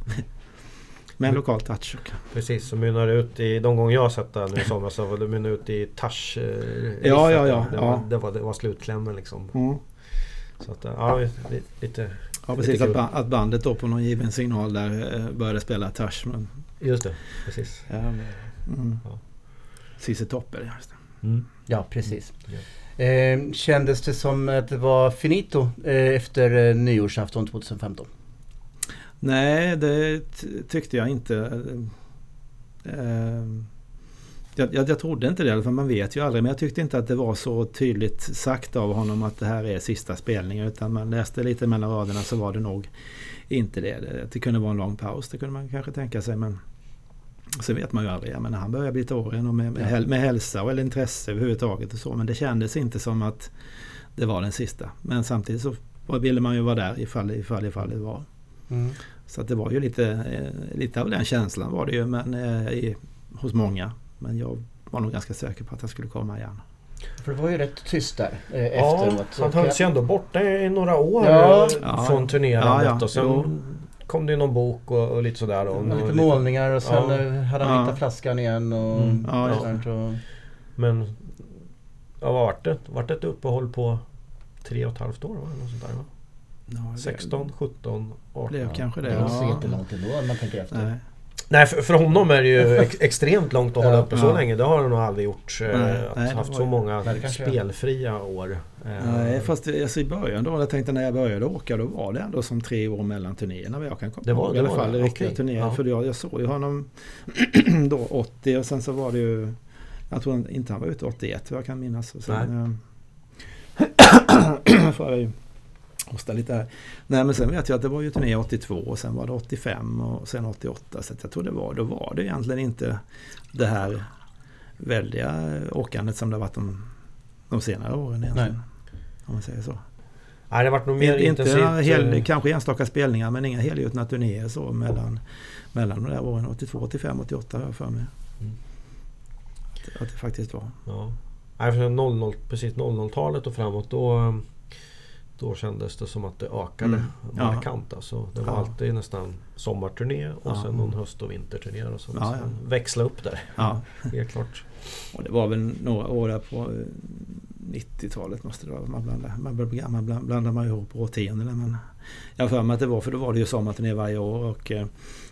Med en lokal touch. Precis, som mynnar ut i... De gånger jag har sett den i somras så var det mynnar ut i Tash eh, Ja, ja, ja, Det ja. var, det var, det var slutklämmen liksom. Mm. Så att, ja, li- lite... Ja Lite precis, att, kul. ba- att bandet då på någon given signal där eh, började spela touch. Men, Just det, precis. ja, mm. Ja. Cissi Toppe, ja, just det. Mm. Ja, precis. Eh, kändes det som att det var finito eh, efter eh, nyårsafton 2015? Nej, det tyckte jag inte. Eh, jag, jag, jag trodde inte det, för man vet ju aldrig. Men jag tyckte inte att det var så tydligt sagt av honom att det här är sista spelningen. Utan man läste lite mellan raderna så var det nog inte det. Det, det kunde vara en lång paus, det kunde man kanske tänka sig. Men så vet man ju aldrig. Jag menar, han börjar bli till åren och med, med, häl, med hälsa och eller intresse överhuvudtaget och så. Men det kändes inte som att det var den sista. Men samtidigt så ville man ju vara där ifall, ifall, ifall det var. Så att det var ju lite, eh, lite av den känslan var det ju men, eh, i, hos många. Men jag var nog ganska säker på att jag skulle komma igen. För det var ju rätt tyst där eh, Ja, efteråt. Han hölls ju ändå borta i några år Ja. eh, från turnerandet Ja, ja. och sen Jo. kom det någon bok och, och lite sådär. Och, lite lite- målningar och sen Ja. eh, hade han Ja. hittat flaskan igen och Mm. Ja, och just sånt. Och, Men ja, vad vart det? Vart det ett uppehåll på tre och ett halvt år? Va? Något sånt där, va? ja, det 16, 17, 18? blev kanske det. det är inte jättelångt ändå om man tänker efter. Nej. Nej, för, för honom är det ju ex, extremt långt att hålla uppe så länge. Det har han nog aldrig gjort. eh, Nej, att nej, haft så många Nej, spelfria år. Eh, Nej, fast alltså i början då, jag tänkte när jag började åka, då var det ändå som tre år mellan turnéerna. vad Jag kan komma Det var- ihåg. det I alla fall i riktiga turnéer. Ja. För jag, jag såg ju honom då 80 och sen så var det ju... Jag tror inte han var ute 81 vad jag kan minnas. Och sen, eh, jag ju hosta lite här. Nej men sen vet jag att det var ju turné 82 och sen var det 85 och sen 88. Så jag tror det var, då var det egentligen inte det här väldiga åkandet som det har varit de, de senare åren egentligen. Om man säger så. Nej, det har varit nog mer Inte, inte intensivt. hel, eh, kanske enstaka spelningar men inga helgjutna turnéer så mellan, mellan de där åren 82, 85, 88 har jag för mig. Mm. Att det faktiskt var. Ja. Nej, för 00, precis 00-talet och framåt då, då kändes det som att det ökade Mm. Markant. Alltså, det var Ja. alltid nästan sommarturné och Ja. sen någon höst och vinterturné och sånt. Ja, ja. Så Växla upp där, Ja. helt klart. Och det var väl några år där på eh, 90-talet måste det vara. Man blandar, man blir gammal bland- blandar man ihop årtiondena. Men jag har för mig att det var för då var det ju sommarturné varje år och eh,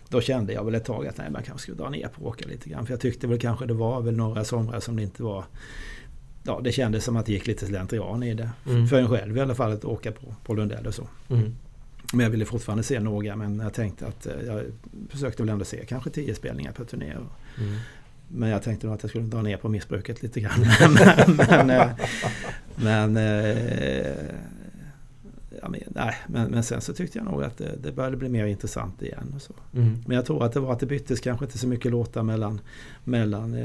då kände jag väl ett tag att nej, man kanske skulle dra ner på åka lite grann. För jag tyckte väl kanske det var väl några somrar som det inte var Ja, det kändes som att det gick lite slentrian i det. Mm. För en själv i alla fall att åka på, på Lundell och så. Mm. Men jag ville fortfarande se några men jag tänkte att eh, jag försökte väl ändå se kanske tio spelningar per turné. Och- Mm. men jag tänkte nog att jag skulle dra ner på missbruket lite grann. men, men, eh, men, eh, ja, men, nej, men, men sen så tyckte jag nog att det, det började bli mer intressant igen. Och så. Mm. Men jag tror att det var att det byttes kanske inte så mycket låtar mellan, mellan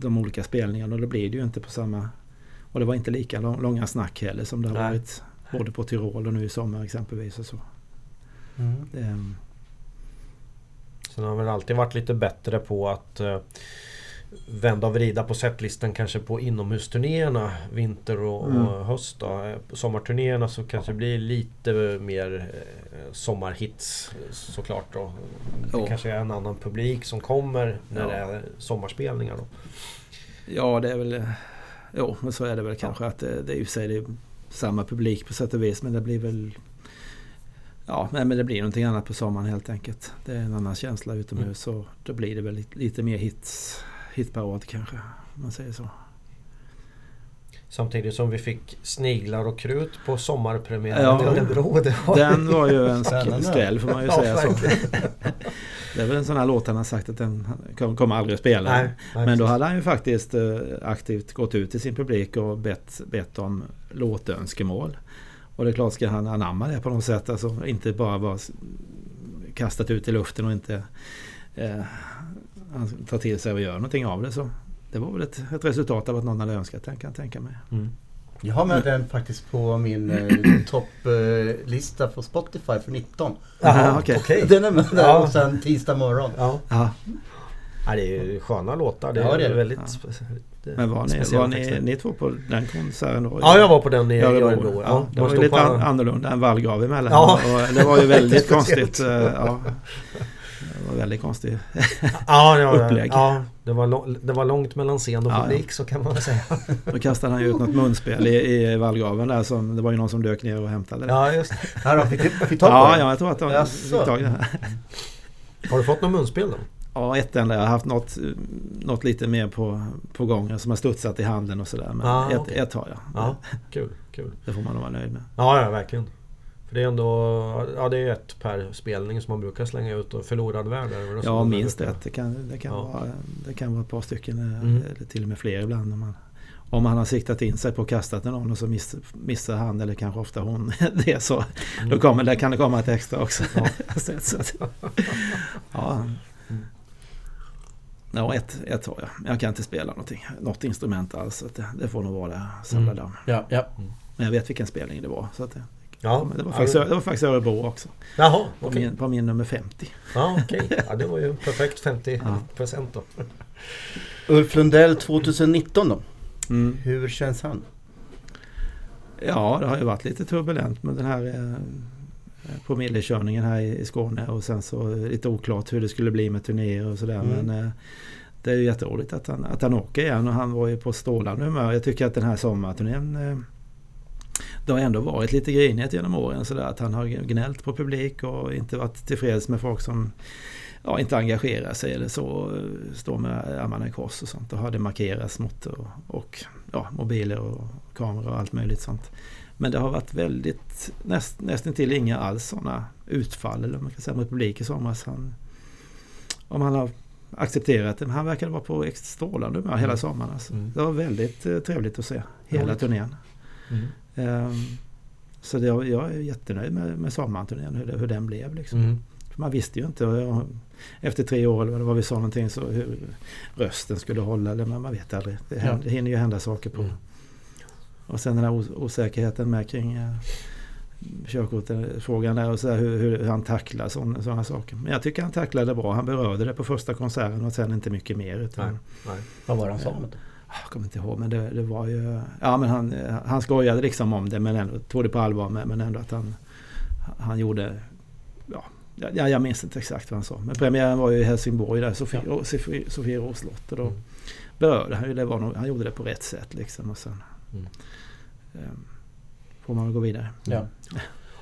de olika spelningarna. Och då blir det ju inte på samma... Och det var inte lika lång, långa snack heller som det har Nej. varit både på Tyrol och nu i sommar exempelvis. Och så. Mm. Det, Sen har väl alltid varit lite bättre på att eh, vända och vrida på setlistan kanske på inomhusturnéerna vinter och, Mm. och höst. Då. Eh, På sommarturnéerna så kanske det blir lite mer eh, sommarhits såklart. Då. Det Ja. kanske är en annan publik som kommer när Ja. det är sommarspelningar. Då. Ja, det är väl... Jo, men så är det väl kanske att det, det är ju sig samma publik på sätt och vis. Men det blir väl... Ja, men det blir någonting annat på sommaren helt enkelt. Det är en annan känsla utomhus och då blir det väl lite, lite mer hits, hitparad kanske. Om man säger så. Samtidigt som vi fick Sniglar och krut på sommarpremiären Ja. i Örebro. Var Den var ju en skräll får man ju Ja, säga så. Det är väl en sån här låt han har sagt att den kom- kommer aldrig att spela. Nej, nej, Men då hade han ju faktiskt eh, aktivt gått ut till sin publik och bett, bett om låtönskemål. Och det är klart ska han anamma det på något sätt. Alltså inte bara vara kastat ut i luften och inte eh, tar till sig och gör någonting av det. Så det var väl ett, ett resultat av att någon hade önskat den kan jag tänka mig. Mm. Jag har med den faktiskt på min eh, topplista på Spotify för 19. Jaha, okej. okej. Den är med där Ja. och sen tisdag morgon. Ja. Ja, Ja, det är ju sköna låtar. Det Ja, är, det är väldigt Ja. spe- det- men var ni, var ni, ni två på den konserten då? Ja, jag var på den i Örebro. Ja, det man var ju lite an- annorlunda än vallgrav emellan. Ja. Och det var ju väldigt Speciellt. konstigt. eh, Ja. Det var väldigt konstigt. Ja, ja, ja, upplägg. ja det, var det var långt mellan scen och Ja, ja. publik så kan man väl säga. Då kastade han ju ut något munspel i, i vallgraven där. Som, det var ju någon som dök ner och hämtade det. Ja, just det. Har vi fick tag på Ja, den. ja, jag tror att de Jaså? fick tag i det. Har du fått någon munspel då? Ja, ett enda. Jag har haft något, något lite mer på, på gång som har studsat i handen och sådär. Men Ah, ett, okej. ett har jag. Ja, kul, kul. Det får man nog vara nöjd med. Ja, ja, verkligen. För det är ändå, ja det är ett per spelning som man brukar slänga ut och förlorad värld Ja, minst ett. Det kan, det, kan Ja. vara, det kan vara ett par stycken. eh, Mm. Eller till och med fler ibland. Om man, om man har siktat in sig på att kasta till någon och så miss, missar han eller kanske ofta hon det så Mm. då kommer, det kan det komma ett extra också. Ja. så, att- så, att- ja. Ja, ett, ett har jag. Jag kan inte spela någonting, något instrument alls. Så det, det får nog vara det. Mm. Ja, ja. Men jag vet vilken spelning det var. Så att Ja, det, var faktiskt, det var faktiskt Örebro också. Jaha, På, okej. min, på min nummer 50. Ja, okej. Ja, det var ju perfekt 50 Ja. procent då. Ulf Lundell 2019 då? Mm. Hur känns han? Ja, det har ju varit lite turbulent med den här eh, promillekörningen här i, i Skåne och sen så lite oklart hur det skulle bli med turnéer och sådär. Mm. Men eh, det är ju jätteroligt att han, att han åker igen och han var ju på strålande humör. Jag tycker att den här sommarturnén eh, det har ändå varit lite grinigt genom åren sådär att han har gnällt på publik och inte varit tillfreds med folk som ja, inte engagerar sig eller så. Står med armarna i kors och sånt. Och har det markerats mot och, och ja, mobiler och kameror och allt möjligt sånt. Men det har varit väldigt näst, nästan till inga alls sådana utfall eller man kan säga mot publik i somras. Han, om han har accepterat det. Men han verkade vara på strålande humör hela sommaren. Alltså. Mm. Det var väldigt eh, trevligt att se hela turnén. Mm. Ehm, så det, jag är jättenöjd med, med sommarturnén, hur, det- hur den blev. Liksom. Mm. För man visste ju inte och efter tre år eller vad det vi sa någonting så hur rösten skulle hålla. Eller man, vet aldrig. Det, Ja. händer, det hinner ju hända saker på. Mm. Och sen den här os- osäkerheten med kring eh, körkortet, frågan där och så här, hur, hur han tacklar sådana saker. Men jag tycker han tacklade bra. Han berörde det på första konserten och sen inte mycket mer. Utan, Nej. Nej. Vad var det han sa? Ja. Jag kommer inte ihåg men det, det var ju... Ja men han, han skojade liksom om det men ändå tog det på allvar men, men ändå att han, han gjorde... Ja, ja, jag minns inte exakt vad han sa. Men premiären var ju i Helsingborg där, Sofie, Ja. Sofie, Sofie slott. Och då Mm. berörde han ju det. Var nog, han gjorde det på rätt sätt liksom. Och sen Mm. ehm, får man väl gå vidare. Ja.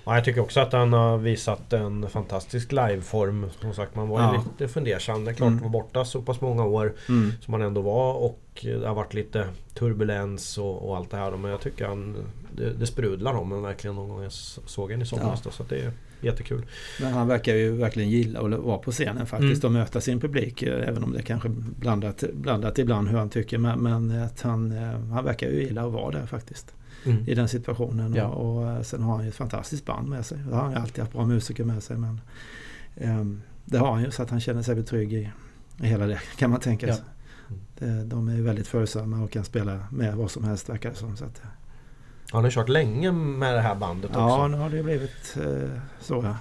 Ja, jag tycker också att han har visat en fantastisk liveform. Som sagt, man var ju Ja. lite fundersam. Det är klart, Mm. var borta så pass många år Mm. som han ändå var och det har varit lite turbulens och, och allt det här. Men jag tycker han, det, det sprudlar om en verkligen någon gång jag såg en i somras. då, Så det är jättekul. Men han verkar ju verkligen gilla att vara på scenen faktiskt Mm. och möta sin publik. eh, Även om det kanske blandat, blandat ibland hur han tycker. Men, men att han, eh, han verkar ju gilla att vara där faktiskt. Mm. i den situationen. Ja. Och, och eh, sen har han ju ett fantastiskt band med sig. Det har han ju alltid haft bra musiker med sig. Men ehm, det har han ju så att han känner sig trygg i, i hela det kan man tänka Ja. sig. Det, de är väldigt följsamma och kan spela med vad som helst verkar det som. Så att, Han har kört länge med det här bandet också. ja, nu har det blivit eh, så. Ja.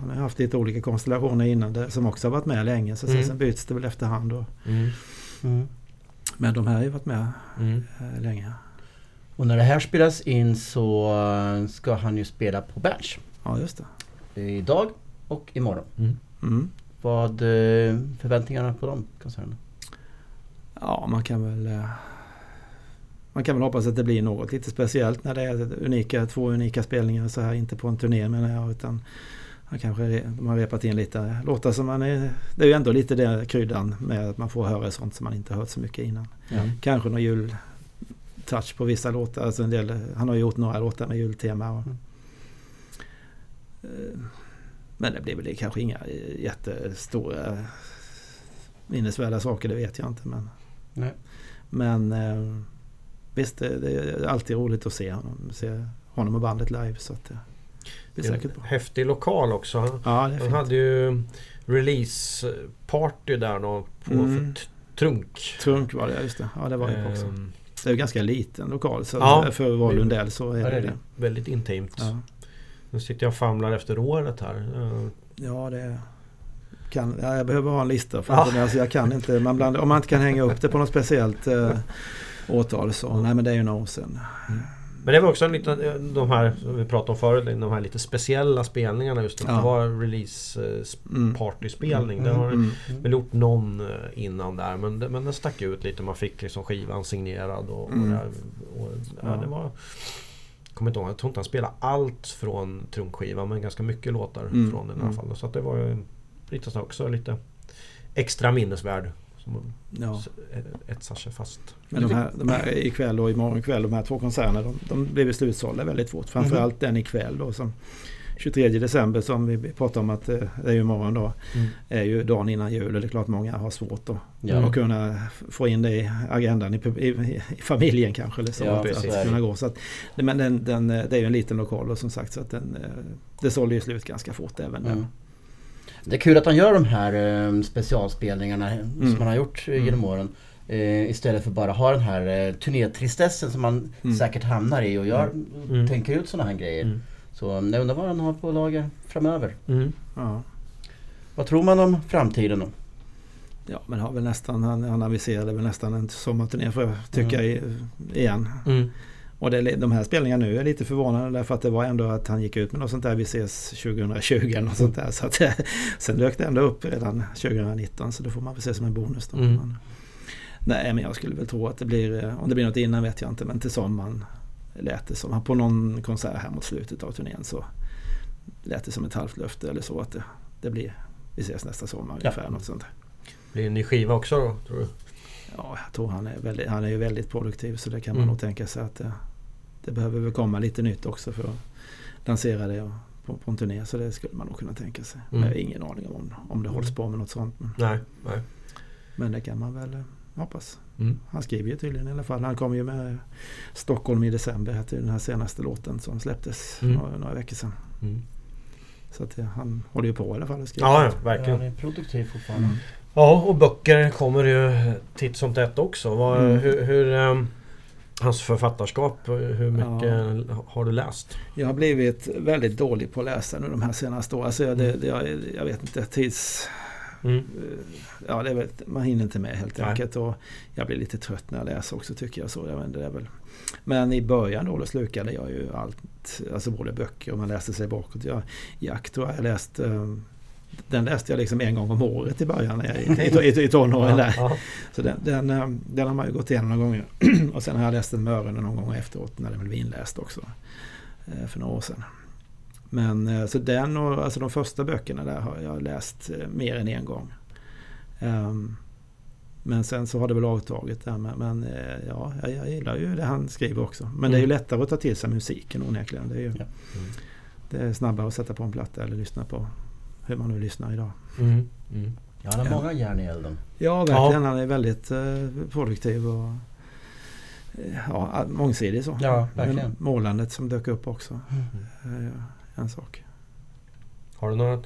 Han har haft lite olika konstellationer innan det, som också har varit med länge. Så Mm. sen byts det väl efterhand. Och, Mm. Mm. men de här har ju varit med Mm. eh, länge. Och när det här spelas in så ska han ju spela på Berns. Ja, just det. Idag och imorgon. Mm. Mm. Vad eh, förväntningarna på de konserterna? Ja, man kan väl... eh, Man kan väl hoppas att det blir något lite speciellt när det är unika, två unika spelningar så här. Inte på en turné menar jag utan han kanske de har repat in lite låtar som man är... Det är ju ändå lite det kryddan med att man får höra sånt som man inte hört så mycket innan. Ja. Kanske någon jultouch på vissa låtar. Alltså en del, han har gjort några låtar med jultema. Och, Mm. Eh, Men det blir väl kanske inga eh, jättestora minnesvärda saker, det vet jag inte. Men, Nej. men eh, visst, det, är alltid roligt att se honom, se honom och bandet live. Så att det blir Det är säkert bra. häftig lokal också. Han, Ja, det är han fint. hade ju release party där då på Mm. Trunk. Trunk var det, just det. Ja, det var det också. Ehm, Det är ju ganska liten lokal så Ja. för att vara Lundell så är det det väldigt intimt. Ja. Nu sitter jag och famlar efter året här. Ehm, Ja, det kan, ja, jag behöver ha en lista. För Ja. att, alltså, jag kan inte, man bland, om man inte kan hänga upp det på något speciellt eh, årtal så nej men det är ju några år sedan. Men det var också en liten, eh, de här som vi pratade om förut, de här lite speciella spelningarna just att Ja. det var release sp- Mm. partyspelning. Mm, Det har mm. väl gjort någon eh, innan där men, det, men den stack ut lite. Man fick liksom skivan signerad och, Mm. och, det, och ja, Ja. det var Kommer inte ihåg, jag tror inte han spelade allt från trunkskivan men ganska mycket låtar Mm, från den i mm. alla fall. Så det var ju lite så också lite extra minnesvärd. Som Ja. etsar sig fast. Men de här, de här ikväll och imorgon kväll, de här två konserterna, de, de blev slutsålda väldigt fort. Framförallt den ikväll då som 23 december som vi pratade om att eh, det är ju imorgon då. Mm. Är ju dagen innan jul och det är klart många har svårt då. Ja. Att kunna få in det i agendan i, i, i familjen kanske. Eller så, Ja, att, att kunna gå. Så att, men den, den, det är ju en liten lokal och som sagt så att den, eh, det sålde ju slut ganska fort även den. Mm. Det är kul att han gör de här eh, specialspelningarna som Mm. han har gjort eh, Mm. genom åren. Eh, istället för bara ha den här eh, turnétristessen som man Mm. säkert hamnar i och gör, Mm. tänker ut sådana här grejer. Mm. Så jag undrar vad han har på lager framöver. Mm. Ja. Vad tror man om framtiden då? Ja, men har väl nästan, han, han aviserade väl nästan en sommarturné för tycka i, igen. Och det, de här spelningarna nu är lite förvånande därför att det var ändå att han gick ut med något sånt där Vi ses 2020 eller något sånt där. Så att, sen dök det ändå upp redan 2019 så det får man väl se som en bonus då. Mm. Nej men jag skulle väl tro att det blir, eh, om det blir något innan vet jag inte men till sommaren lät det som. På någon konsert här mot slutet av turnén så lät det som ett halvt löfte eller så att det, det blir Vi ses nästa sommar Ja. ungefär. Något sånt där. Blir det en ny skiva också då, tror du? Ja, jag tror han är, väldigt, han är ju väldigt produktiv så det kan man Mm. nog tänka sig att det, det behöver väl komma lite nytt också för att lansera det och- på, på en turné. Så det skulle man nog kunna tänka sig. Men Mm. jag har ingen aning om, om det hålls på med något sånt. Men, Nej. Nej. men det kan man väl eh, hoppas. Mm. Han skriver ju tydligen i alla fall. Han kom ju med Stockholm i december till den här senaste låten som släpptes Mm. några, några veckor sedan. Mm. Så att det, han håller ju på i alla fall och skriver. Ja, ja, Han verkligen. är produktiv fortfarande. Mm. Ja, och böcker kommer ju titt som tätt också. Vad, Mm. Hur, hur ehm, hans författarskap, hur mycket har du läst? Jag har blivit väldigt dålig på att läsa nu de här senaste åren. Alltså jag, Mm. det, det, jag, jag vet inte, tids... Mm. Ja, det är väl, man hinner inte med helt Nej. enkelt. Och jag blir lite trött när jag läser också tycker jag. så. Jag vet, det är väl. Men i början då, då slukade jag ju allt. Alltså både böcker och man läste sig bakåt. Jag, Jack tror jag jag läst. Den läste jag liksom en gång om året i början jag, i, i, i tonåren där. Så den, den, eh, den har man ju gått igenom några gånger. och sen har jag läst den med öronen någon gång efteråt när den blev inläst också. eh, För några år sedan. Men eh, så den och alltså de första böckerna där har jag läst mer än en gång. Ehm, Men sen så har det väl avtagit där. Men eh, ja, jag, jag gillar ju det han skriver också. Men det är ju Mm. lättare att ta till sig musiken onekligen. Det är, ju, Ja. det är snabbare att sätta på en platta eller lyssna på hur man nu lyssnar idag. Mm. Mm. Ja, han har Ja. många järn i elden. Ja, verkligen. Han är väldigt eh, produktiv och eh, ja, mångsidig så. Ja, verkligen. Målandet som dök upp också. är en sak. Har du några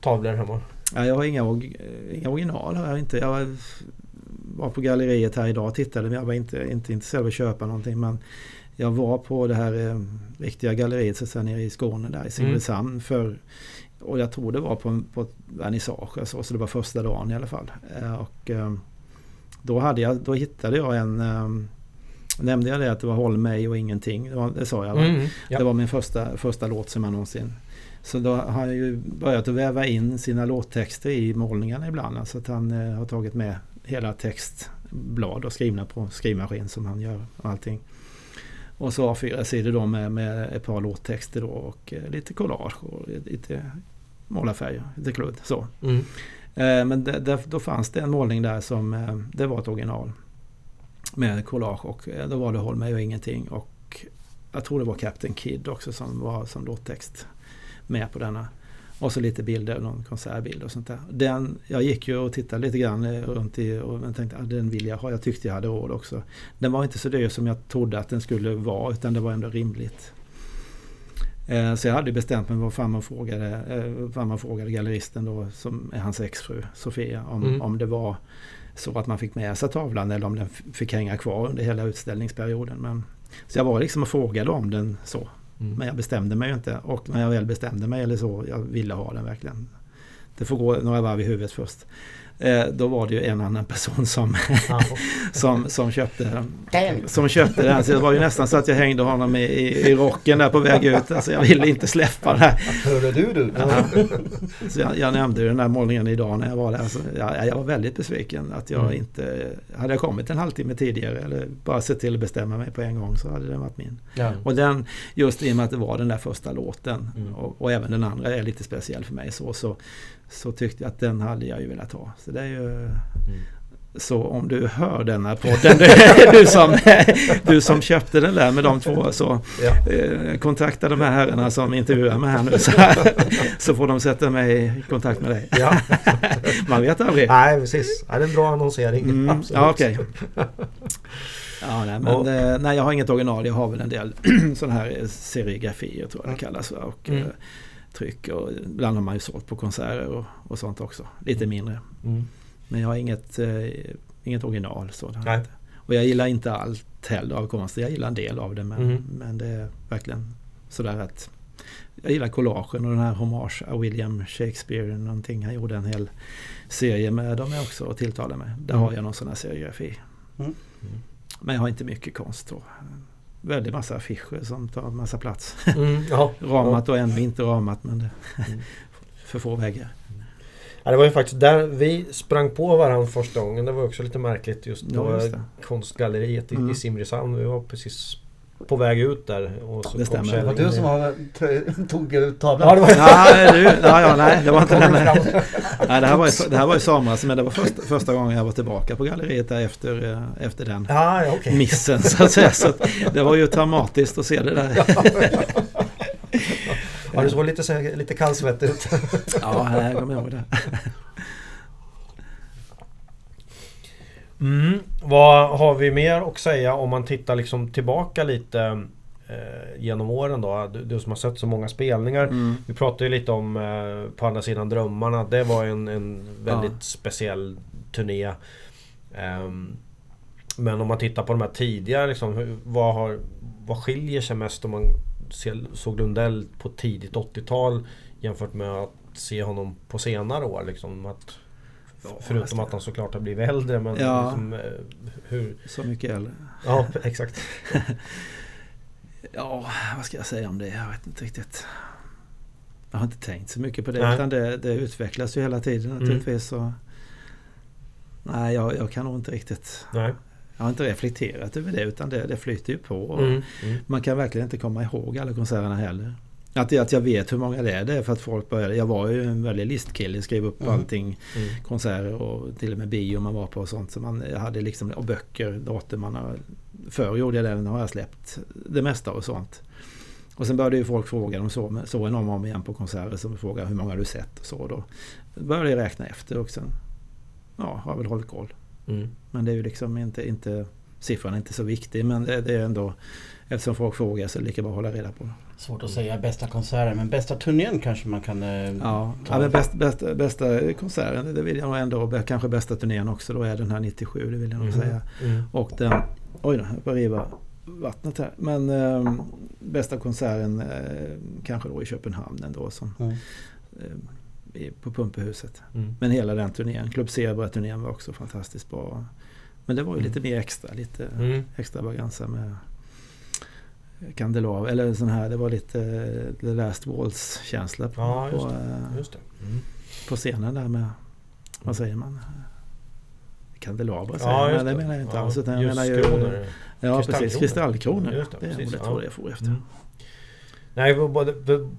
tavlor hemma? Ja, jag har inga, eh, inga original. Jag, inte. jag var- på galleriet här idag och tittade men jag var inte, inte intresserad av att köpa någonting. Men jag var på det här eh, riktiga galleriet så säga, nere i Skåne där i Simrishamn för och jag tror det var på, en- på ett vernissage alltså, så det var första dagen i alla fall. Eh, Och eh, då, hade jag, då hittade jag en eh, Nämnde jag det att det var Håll mig och ingenting? Det, var, det sa jag va? Mm. Ja. Det var min första, första låt som jag någonsin... Så då har jag ju börjat att väva in sina låttexter i målningarna ibland. Alltså att han eh, har tagit med hela textblad och skrivna på skrivmaskin som han gör och allting. Och så A4 sidor då med, med ett par låttexter då och eh, lite collage och lite målarfärger, lite kludd så. Mm. Eh, Men det, där, då fanns det en målning där som eh, det var ett original. Med collage och då var det Håll mig och ingenting och jag tror det var Captain Kid också som var som låttext med på denna. Och så lite bilder, någon konsertbild och sånt där. Den, jag gick ju och tittade lite grann eh, runt i och tänkte att den vill jag ha. Jag tyckte jag hade råd också. Den var inte så dyr som jag trodde att den skulle vara utan det var ändå rimligt. Eh, Så jag hade bestämt mig vad farmor frågade, eh, farmor frågade galleristen då som är hans exfru Sofia om, Mm. om det var så att man fick med sig tavlan eller om den fick hänga kvar under hela utställningsperioden. Men, så jag var liksom och frågade om den så. Mm. Men jag bestämde mig ju inte och när jag väl bestämde mig eller så, jag ville ha den verkligen. Det får gå några varv i huvudet först. Eh, då var det ju en annan person som, som, som köpte som köpte den. Så det var ju nästan så att jag hängde honom i, i, i rocken där på väg ut. Alltså jag ville inte släppa den. Hörru du du! Så jag, jag nämnde ju den här målningen idag när jag var där. Alltså, jag, jag var väldigt besviken att jag Mm. inte... Hade jag kommit en halvtimme tidigare eller bara sett till att bestämma mig på en gång så hade den varit min. Ja. Och den, just i och med att det var den där första låten Mm. och, och även den andra är lite speciell för mig så, så, så tyckte jag att den hade jag ju velat ha. Så det är ju... Mm. Så om du hör denna podden, du, du, som, du som köpte den där med de två så Ja. eh, kontakta de här herrarna som intervjuar mig här nu så, så får de sätta mig i kontakt med dig. Ja. Man vet aldrig. Nej, precis. Ja, det är en bra annonsering. Mm, Absolut. ja, okej. Ja, nej, men, Ja. eh, nej, jag har inget original. Jag har väl en del sådana här eh, serigrafier tror jag det kallas. va, Och Mm. Tryck och ibland har man ju sålt på konserter och, och sånt också. Lite mindre. Mm. Men jag har inget, eh, inget original. Så. Och jag gillar inte allt heller av konst. Jag gillar en del av det men, Mm. men det är verkligen sådär att jag gillar collagen och den här hommage av William Shakespeare. Någonting. Han gjorde en hel serie med dem också och tilltalar mig. Där Mm. har jag någon sån här seriegrafi. Mm. Men jag har inte mycket konst då. Väldigt massa affischer som tar massa plats. Mm, ja. Ramat och ännu inte ramat men det, Mm. för få väggar. Ja, det var ju faktiskt där vi sprang på varandra första gången. Det var också lite märkligt just Ja, på just det. konstgalleriet i, Mm. i Simrishamn. Vi var precis på väg ut där. Och så Det kom stämmer. Det var du som har, trö- tog ut tavlan? Ja, det var Nej, du, ja, ja, nej, det var inte den. Nej, det här var i, det här var i somras men det var första, första gången jag var tillbaka på galleriet där efter, eh, efter den ja, okej. missen så att säga. Så att det var ju traumatiskt att se det där. Ja, du såg lite, så lite kallsvettig ut. Ja, jag kommer ihåg det. Mm. Vad har vi mer att säga om man tittar liksom tillbaka lite genom åren då? Du, du som har sett så många spelningar. Mm. Vi pratade ju lite om eh, På andra sidan drömmarna. Det var en, en väldigt Ja. speciell turné. Ehm, men om man tittar på de här tidigare liksom, hur, vad, har, vad skiljer sig mest om man ser, såg Lundell på tidigt 80-tal jämfört med att se honom på senare år? Liksom, att, Ja, förutom nästan. att han såklart har blivit äldre men Ja. liksom, eh, hur... Så mycket äldre. Ja, exakt. Ja, vad ska jag säga om det? Jag vet inte riktigt. Jag har inte tänkt så mycket på det Nej. utan det, det utvecklas ju hela tiden naturligtvis. Så, nej, jag, jag kan nog inte riktigt... Nej. Jag har inte reflekterat över det utan det, det flyter ju på. Och Mm. Mm. Man kan verkligen inte komma ihåg alla konserterna heller. Att, att jag vet hur många det är, det är för att folk började... Jag var ju en väldig listkille, skrev upp Mm. allting. Mm. Konserter och till och med bio man var på och sånt. Så man hade liksom, och böcker, datum. Man förr gjorde jag det, nu har jag släppt det mesta och sånt. Och sen började ju folk fråga, de såg, såg en om och om igen på konserter som frågade hur många har du sett och så. Då började jag räkna efter och sen ja, har jag väl hållit koll. Mm. Men det är ju liksom inte, inte siffran är inte så viktig men det, det är ändå eftersom folk frågar så är det lika bra att hålla reda på. Svårt att säga bästa konserten men bästa turnén kanske man kan... eh, Ja, ja men bäst, bästa, bästa konserten, det- vill jag nog ändå, kanske bästa turnén också då är den här 97, det vill jag nog Mhm. säga. Mm. Och den, oj då, jag får riva vattnet här. Men eh, bästa konserten eh, kanske då i Köpenhamn ändå som Mm. eh, på Pumpehuset. Mm. Men hela den turnén, Club Zebra-turnén var också fantastiskt bra. Men det var ju Mm. lite mer extra, lite Mm. extravaganza med Kandelav, eller sån här, det var lite eh, The Last Waltz-känsla på, Ja, på, eh. Mm. på scenen där med, vad säger man? Kandelabra säger Ja, men det menar jag inte Ja, alls. Utan jag menar ju, ljuskronor. ja precis, kristallkronor. Just det, det, precis, det ja. tror jag for efter. Mm. Nej, båda,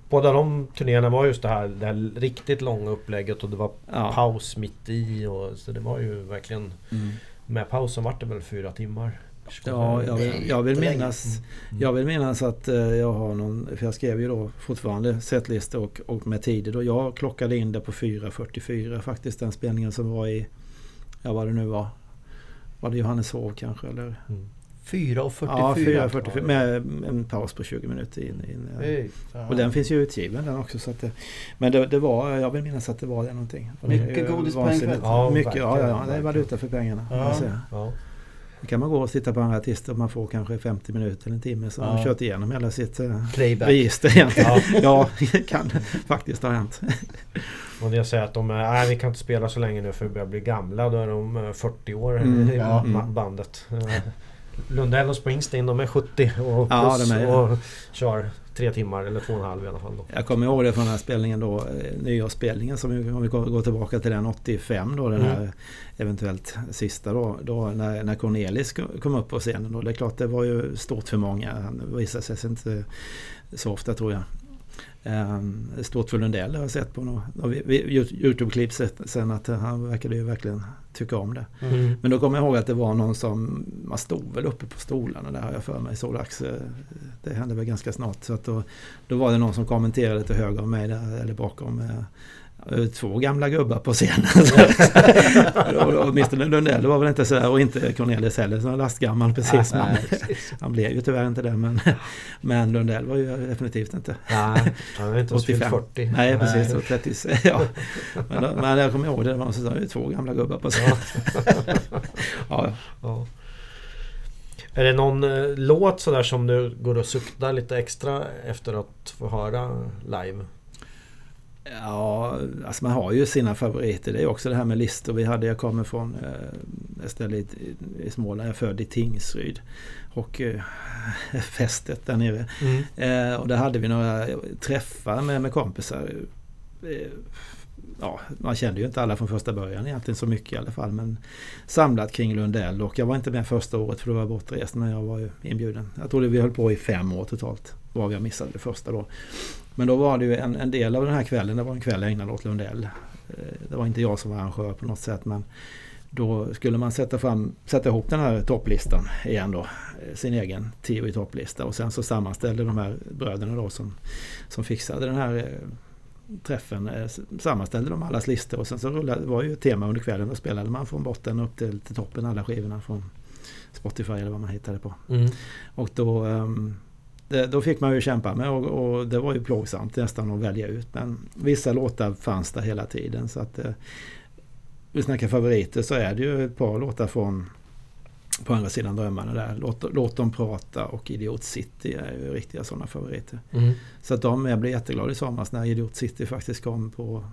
båda de turnéerna var just det här, det här riktigt långa upplägget och det var Ja. paus mitt i. Och, så det var ju verkligen... Mm. Med pausen vart det väl fyra timmar? Ja, jag vill, jag vill minnas Mm. Jag vill minnas att eh, jag har någon, för jag skrev ju då fortfarande setlistor och, och med tider och jag klockade in det på 4.44 faktiskt den spelningen som var i, ja vad det nu var. Var det Johanneshov kanske eller? Mm. 4 och 44. Ja, 4.44 med en paus på 20 minuter in. in Fy fan. och den finns ju utgiven den också. Så att det, men det, det var, jag vill minnas att det var det någonting. Mycket godis på en kväll. Ja, mycket, ja, ja, ja, det är valuta för pengarna. Ja. Ja. Då kan man gå och titta på andra artister och man får kanske 50 minuter eller en timme så har man Ja. kört igenom hela sitt eh, Playback. register. Ja. Ja, det kan faktiskt ha hänt. Och det säger att de är, nej vi kan inte spela så länge nu för vi börjar bli gamla. Då är de eh, 40 år Mm, i ja. ma- bandet. Eh, Lundell och Springsteen de är 70 och, Ja, plus är- och kör tre timmar eller två och en halv i alla fall. Då. Jag kommer ihåg det från den här spelningen då, eh, nyårsspelningen som vi- om vi går tillbaka till den 85 då, den Mm. här eventuellt sista då, då när, när Cornelis ko- kom upp på scenen då. Det är klart det var ju stort för många. Han visade sig inte så ofta tror jag. Um, stort för Lundell har jag sett på vi- Youtube-klipp se- sen att han verkade ju verkligen tycka om det. Mm. Men då kommer jag ihåg att det var någon som, man stod väl uppe på stolarna där har jag för mig så dags. eh, Det hände väl ganska snart. Så att då, då var det någon som kommenterade till höger om mig där, eller bakom. Eh, Två gamla gubbar på scenen. Mr Lundell var väl inte så och inte Cornelis heller som lastgammal precis. Nej, men, han blev ju tyvärr inte det men, men Lundell var ju definitivt inte. Nej, han är inte ens fyllt 85. 40. Nej precis, och 30, ja. men, då- men jag kommer ihåg det, det var är två gamla gubbar på scenen. ja, ja. Ja. Är det någon eh, låt sådär som du går och suktar lite extra efter att få höra live? Ja, alltså man har ju sina favoriter. Det är också det här med listor. Vi hade, jag kommer från eh, ett ställe i, i Småland. Jag är född i Tingsryd. Och eh, fästet där nere. Mm. Eh, och där hade vi några träffar med, med kompisar. Ja, man kände ju inte alla från första början egentligen så mycket i alla fall. Men samlat kring Lundell. Och jag var inte med första året för då var jag bortrest. Men jag var ju inbjuden. Jag tror vi höll på i fem år totalt. Var jag missade det första då. Men då var det ju en, en del av den här kvällen, det var en kväll ägnad åt Lundell. Eh, Det var inte jag som var arrangör på något sätt men då skulle man sätta, fram, sätta ihop den här topplistan igen då. eh, Sin egen tio i topplista och sen så sammanställde de här bröderna då som, som fixade den här eh, träffen sammanställde de allas listor och sen så rullade, var ju tema under kvällen. Då spelade man från botten upp till, till toppen alla skivorna från Spotify eller vad man hittade på. Mm. Och då, ehm, det, då fick man ju kämpa med och, och det var ju plågsamt nästan att välja ut. Men vissa låtar fanns där hela tiden. Så att eh, vi snackar favoriter så är det ju ett par låtar från på andra sidan drömmarna där. Låt, låt dem prata och Idiot City är ju riktiga sådana favoriter. Mm. Så att de, jag blev jätteglad i somras när Idiot City faktiskt kom på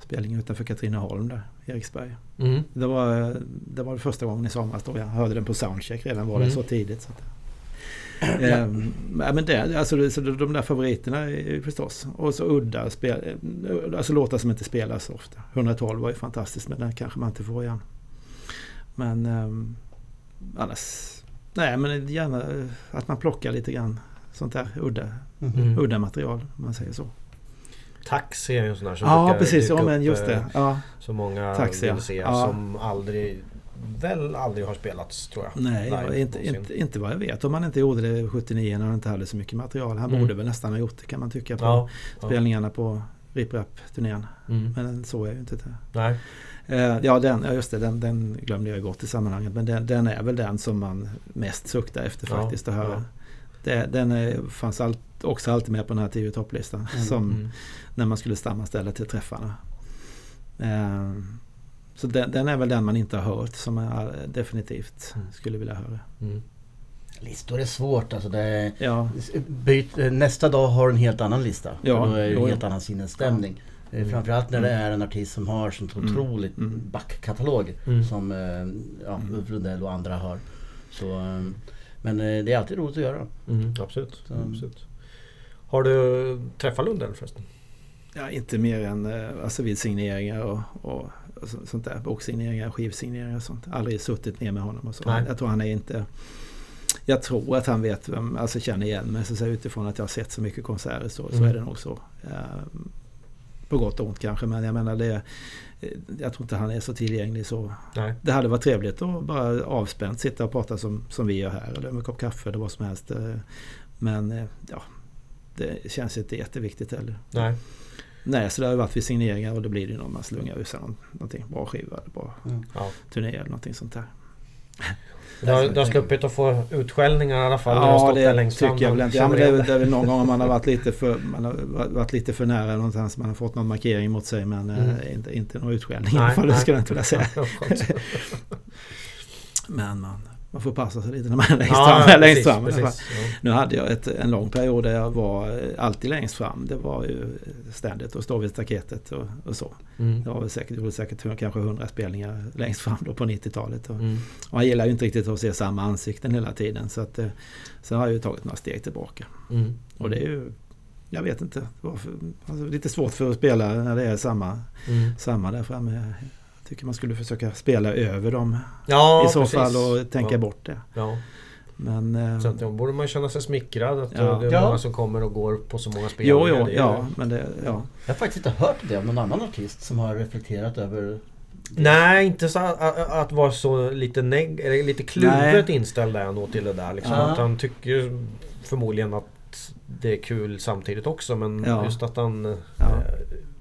spelningen utanför Katrineholm där, Eriksberg. Mm. Det var, det var första gången i somras då jag hörde den på soundcheck redan var Mm. det så tidigt. Så att, Ehm, ja, men det, alltså, så de där favoriterna är ju förstås. Och så udda spel, eh, alltså låtar som inte spelas så ofta. 112 var ju fantastiskt men den kanske man inte får igen. Men um, annars... Nej men gärna eh, att man plockar lite grann sånt där udda, Mm. udda material om man säger så. Taxi är ju en sån där som Ja precis, dyka ja men just eh, det. Ja, Som många Taxi, vill se. Ja. Som aldrig, väl aldrig har spelats tror jag. Nej, Live inte, inte, inte vad jag vet. Om man inte gjorde det 79 när han inte hade så mycket material. Han Mm. borde väl nästan ha gjort det kan man tycka på Ja. ja. spelningarna på Rip Rap-turnén. Mm. Men så är ju inte det. Nej. Eh, ja, den, ja, just det. Den, den glömde jag gott i sammanhanget. Men den, den är väl den som man mest suktar efter Ja, faktiskt att höra. ja. Det, den är, fanns allt, också alltid med på den här tio topplistan. Mm, Som Mm. när man skulle sammanställa till träffarna. Eh, så den, den är väl den man inte har hört som jag definitivt Mm. skulle vilja höra. Mm. Listor är svårt alltså. Det är, Ja, byt, nästa dag har du en helt annan lista. Ja, då är det en helt annan sinnesstämning. Eh, Mm. Framförallt när det Mm. är en artist som har sånt Mm. otroligt Mm. backkatalog Mm. som eh, ja. Ulf Lundell och andra har. Så, eh, men eh, det är alltid roligt att göra. Mm. Absolut. Så- Absolut. Har du träffat Lundell förresten? ja, inte mer än eh, alltså vid signeringar och, och, sånt där. Boksigneringar, skivsigneringar och sånt. Aldrig suttit ner med honom och så. Nej. Jag tror han är inte... Jag tror att han vet vem, alltså känner igen mig. Så, så utifrån att jag har sett så mycket konserter så, så Mm. är det nog så. Eh, på gott och ont kanske men jag menar det... Jag tror inte han är så tillgänglig så. Nej. Det hade varit trevligt att bara avspänt sitta och prata som, som vi gör här. Eller med en kopp kaffe eller vad som helst. eh. Men eh, ja, det känns inte jätteviktigt heller. Nej. Nej, så det har ju varit vid signeringar och då blir det ju någon man slungar ur sig någon, någonting. Bra skiva eller bra Mm. Ja. turné eller någonting sånt där. Du har, du har sluppit att få utskällningar i alla fall. du har stått där tycker jag väl inte. Ja, men det, är, det är väl någon gång man har varit lite för, man har varit lite för nära någonstans. Man har fått någon markering mot sig men Mm. eh, inte, inte någon utskällning i alla Nej, fall. Det nej. skulle jag inte vilja säga. Men man, man får passa sig lite när man är längst Ja, fram. längst precis, fram precis. Ja. Nu hade jag ett, en lång period där jag var eh, alltid längst fram. Det var ju ständigt att stå vid staketet och, och så. Mm. Det var säkert, det var säkert kanske 100 spelningar längst fram då på 90-talet. Och, Mm. och man gillar ju inte riktigt att se samma ansikten hela tiden. Så att, eh, sen har jag ju tagit några steg tillbaka. Mm. Och det är ju, jag vet inte, varför, alltså, lite svårt för att spela när det är samma, Mm. samma där framme. Tycker man skulle försöka spela över dem Ja, i så precis. fall och tänka ja. bort det. Ja. Men... eh, Så att då borde man känna sig smickrad att Ja. det är Ja. många som kommer och går på så många spelningar. jo, jo, Det ja, men det, ja. Jag har faktiskt inte hört det av någon annan artist som har reflekterat över Nej, inte så att, att, vara så lite, neg- eller lite kluvet Nej. inställd är nog till det där. Liksom. Ja. Att han tycker förmodligen att det är kul samtidigt också. Men Ja. just att han eh,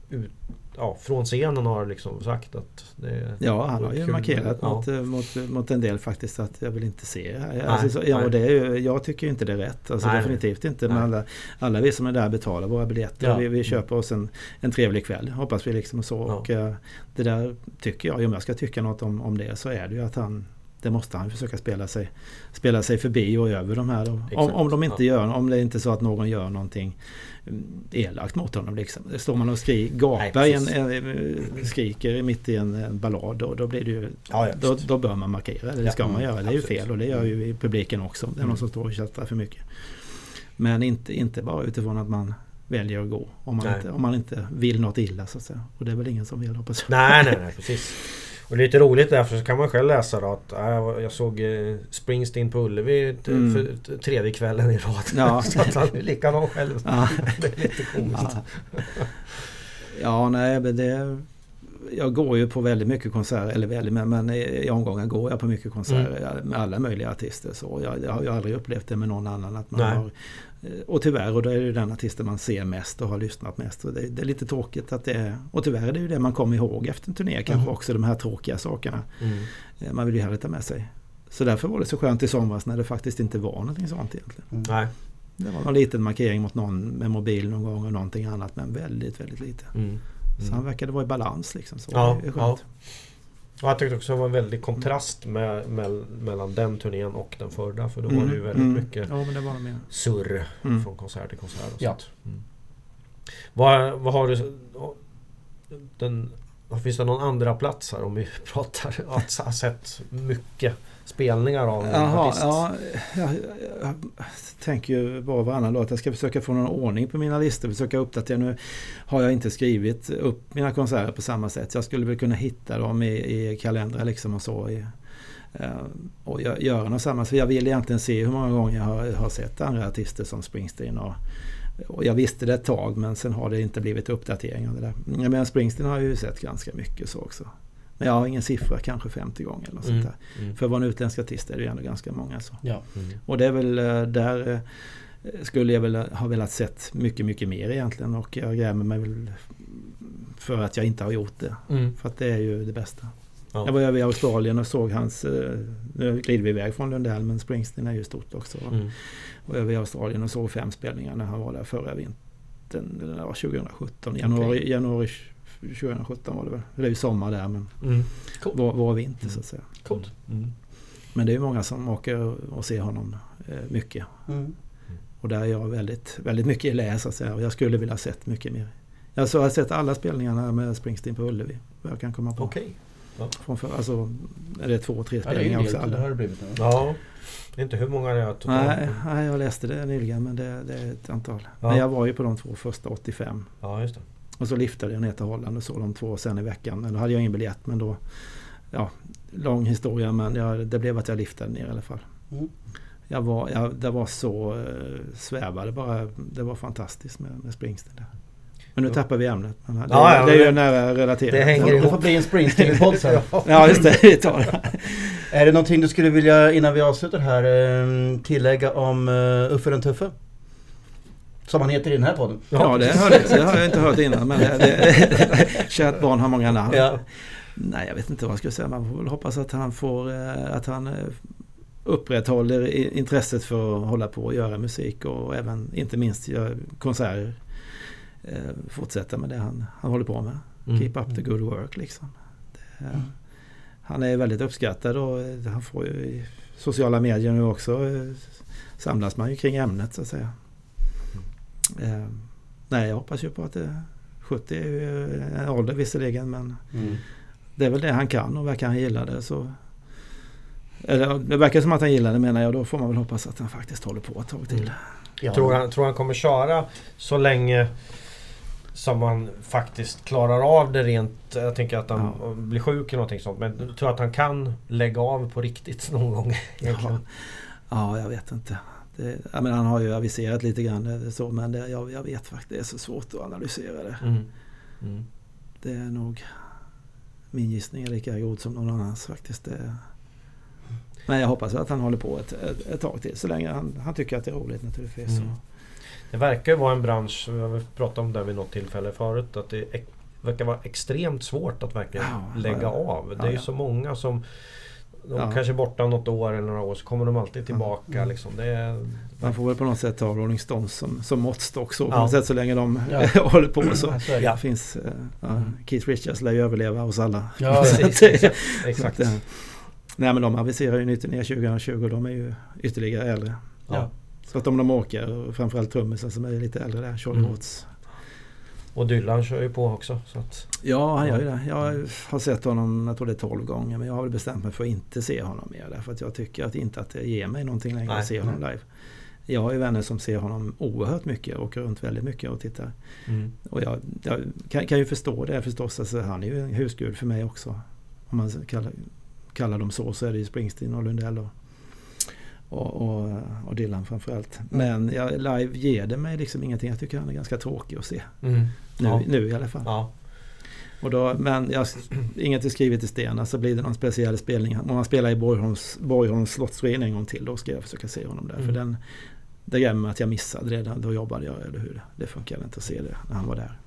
ut, ja, från scenen har liksom sagt att det Ja, han har ju kul. markerat Ja. mot, mot, mot en del faktiskt att jag vill inte se här. Alltså, så, ja, och det är ju, jag tycker inte det är rätt. Alltså, Nej, definitivt inte. nej. Men alla, alla vi som är där betalar våra biljetter. Ja. Vi, vi köper oss en, en trevlig kväll. Hoppas vi liksom så. Ja. Och, eh, det där tycker jag, om jag ska tycka något om, om det så är det ju att han det måste han försöka spela sig, spela sig förbi och över de här. Om, om de inte ja. gör, om det inte är så att någon gör någonting elakt mot honom. Liksom. Står man och skri, gapar Nej, en, en, skriker mitt i en, en ballad och då blir det ju Ja, ja, då, då bör man markera. Det Ja, ska man mm, göra. Det är ju absolut. fel och det gör ju i publiken också. Det är någon Mm. som står och tjattrar för mycket. Men inte, inte bara utifrån att man väljer att gå. Om man, Nej. inte, om man inte vill något illa så att säga. Och det är väl ingen som vill hoppas jag. Nej, nej, nej, precis. Och lite roligt därför så kan man själv läsa då att äh, jag såg eh, Springsteen på Ullevi t- Mm. för tredje kvällen i rad. Ja. så att han är likadan själv. Ja. Det är lite coolt. Ja. ja, nej men det... Jag går ju på väldigt mycket konserter, eller väldigt, men, men i omgångar går jag på mycket konserter med alla möjliga artister. Så jag, jag har ju aldrig upplevt det med någon annan. Att man Nej. har, eh, och tyvärr, och då är det den artisten man ser mest och har lyssnat mest. Och det, det är lite tråkigt att det är... Och tyvärr är det ju det man kommer ihåg efter en turné kanske Mm. också, de här tråkiga sakerna. Mm. Eh, Man vill ju hellre ta med sig. Så därför var det så skönt i somras när det faktiskt inte var någonting sånt egentligen. Nej. Det var någon liten markering mot någon med mobil någon gång och någonting annat men väldigt, väldigt lite. Mm. Så han verkade vara i balans liksom. Så Ja, det är ja. Och jag tyckte också det var en väldig kontrast med, med, mellan den turnén och den förra. För då var det ju väldigt mm. mycket Ja det surr Mm. från konsert till konsert. Och Ja. Mm. Vad, vad har du... Den, finns det någon andra plats här om vi pratar att ha sett mycket spelningar av en artist? ja, jag, jag, tänker ju och varannan låt. Jag ska försöka få någon ordning på mina listor. Försöka uppdatera. Nu har jag inte skrivit upp mina konserter på samma sätt. Jag skulle väl kunna hitta dem i, i kalendrar liksom och så. I, eh, och gö- göra något samma. Så jag vill egentligen se hur många gånger jag har, har sett andra artister som Springsteen. Och, och jag visste det ett tag men sen har det inte blivit uppdatering av det där. Men Springsteen har jag ju sett ganska mycket så också. Men jag har ingen siffra, kanske 50 gånger eller sånt Mm. där. Mm. För att vara en utländsk artist är det ju ändå ganska många. Så. Ja. Och det är väl eh, där eh, skulle jag väl ha velat sett mycket, mycket mer egentligen. Och jag grämer mig väl för att jag inte har gjort det. Mm. För att det är ju det bästa. Ja. Jag var över i Australien och såg hans, eh, nu glider vi iväg från Lundell men Springsteen är ju stort också. Mm. Och över i Australien och såg fem spelningar när han var där förra vintern, eller det var 2017, januari, januari 2017 var det väl. Det är ju sommar där men Mm. vår, vår vinter så att säga. Coolt. Mm. Men det är ju många som åker och ser honom eh, mycket. Mm. Och där är jag väldigt, väldigt mycket i lä så att säga. Och jag skulle vilja ha sett mycket mer. Jag så har sett alla spelningarna med Springsteen på Ullevi. Vad jag kan komma på. Okej. Från för, alltså, är det två, tre Ja, det är spelningar också? del. Det har Alla. det blivit nu. Ja. Det är inte hur många det är totalt. Nej, nej, jag läste det nyligen men det, det är ett antal. Ja. Men jag var ju på de två första 85. Ja, just det. Och så liftade jag ner till Holland och såg de två sen i veckan. Men då hade jag ingen biljett men då... Ja, lång historia men jag, det blev att jag liftade ner i alla fall. Mm. Jag var, jag, det var så uh, svävade bara. Det var fantastiskt med, med Springsteen där. Men nu tappar vi ämnet. Men det, Ja, ja, det är ju nära relaterat. det hänger Det ihop. får bli en Springsteen-podd sen. Ja just det, vi tar det. Är det någonting du skulle vilja, innan vi avslutar här, eh, tillägga om uh, Uffe den Tuffe? Som han heter i den här podden. Ja det, hörde, det har jag inte hört innan. Men det, det, kärt barn har många namn. Ja. Nej jag vet inte vad jag ska säga. Man får väl hoppas att han får eh, att han eh, upprätthåller intresset för att hålla på och göra musik och även inte minst göra konserter. Eh, Fortsätta med det han, han håller på med. Mm. Keep up the good work liksom. Det, eh, Han är väldigt uppskattad och han får ju i sociala medier nu också samlas man ju kring ämnet så att säga. Eh, nej, jag hoppas ju på att det, 70 är ju en ålder visserligen men Mm. det är väl det han kan och verkar han gilla det så eller, det verkar som att han gillar det menar jag. Då får man väl hoppas att han faktiskt håller på ett tag till. Mm. Ja. Tror han, tror han kommer köra så länge som han faktiskt klarar av det rent... Jag tänker att han Ja. blir sjuk eller någonting sånt. Men jag tror att han kan lägga av på riktigt någon gång egentligen. Ja, jag vet inte. Det, jag menar, han har ju aviserat lite grann eh, så men det, jag, jag vet faktiskt det är så svårt att analysera det. Mm. Mm. Det är nog min gissning är lika god som någon annans faktiskt. Det, men jag hoppas att han håller på ett, ett, ett tag till så länge han, han tycker att det är roligt naturligtvis. Mm. Det verkar vara en bransch, vi har pratat om det vid något tillfälle förut, att det verkar vara extremt svårt att verkligen Ja, lägga ja. av. Det Ja, är ju ja. så många som de Ja. kanske är borta något år eller några år så kommer de alltid tillbaka. Mm. Liksom. Det är, Man får väl på något sätt ta Rolling Stones som, som måttstock så på Ja. något sätt så länge de Ja. håller på så. Ja, så. Ja. Finns, ja, Keith Richards lär ju överleva hos alla. Ja, precis. Exakt. så att, eh, Nej men de aviserar ju ny turné 2020 och de är ju ytterligare äldre. Ja. Så att om de åker, och framförallt trummisen som är lite äldre där, Charlie Mm. Watts. Och Dylan kör ju på också. Så att, Ja, han gör ju det. Jag har sett honom, jag tror det är 12 gånger, men jag har väl bestämt mig för att inte se honom mer. Därför att jag tycker att inte att det ger mig någonting längre Nej. att se honom live. Jag har ju vänner som ser honom oerhört mycket, åker runt väldigt mycket och tittar. mm. Och jag, jag kan, kan ju förstå det förstås. Alltså, han är ju en husgud för mig också. Om man kallar, kallar dem så så är det ju Springsteen och Lundell och, och, och, och Dylan framförallt. Men ja, live ger det mig liksom ingenting. Jag tycker han är ganska tråkig att se. Mm. Nu, Ja. nu i alla fall. Ja. Och då, men jag, inget är skrivet i sten. Alltså blir det någon speciell spelning. Om man spelar i Borgholms, Borgholms slottsruin en gång till då ska jag försöka se honom där. Mm. För den, det grämer mig att jag missade det. Då jobbade jag, eller hur? Det funkade inte att se det när han var där.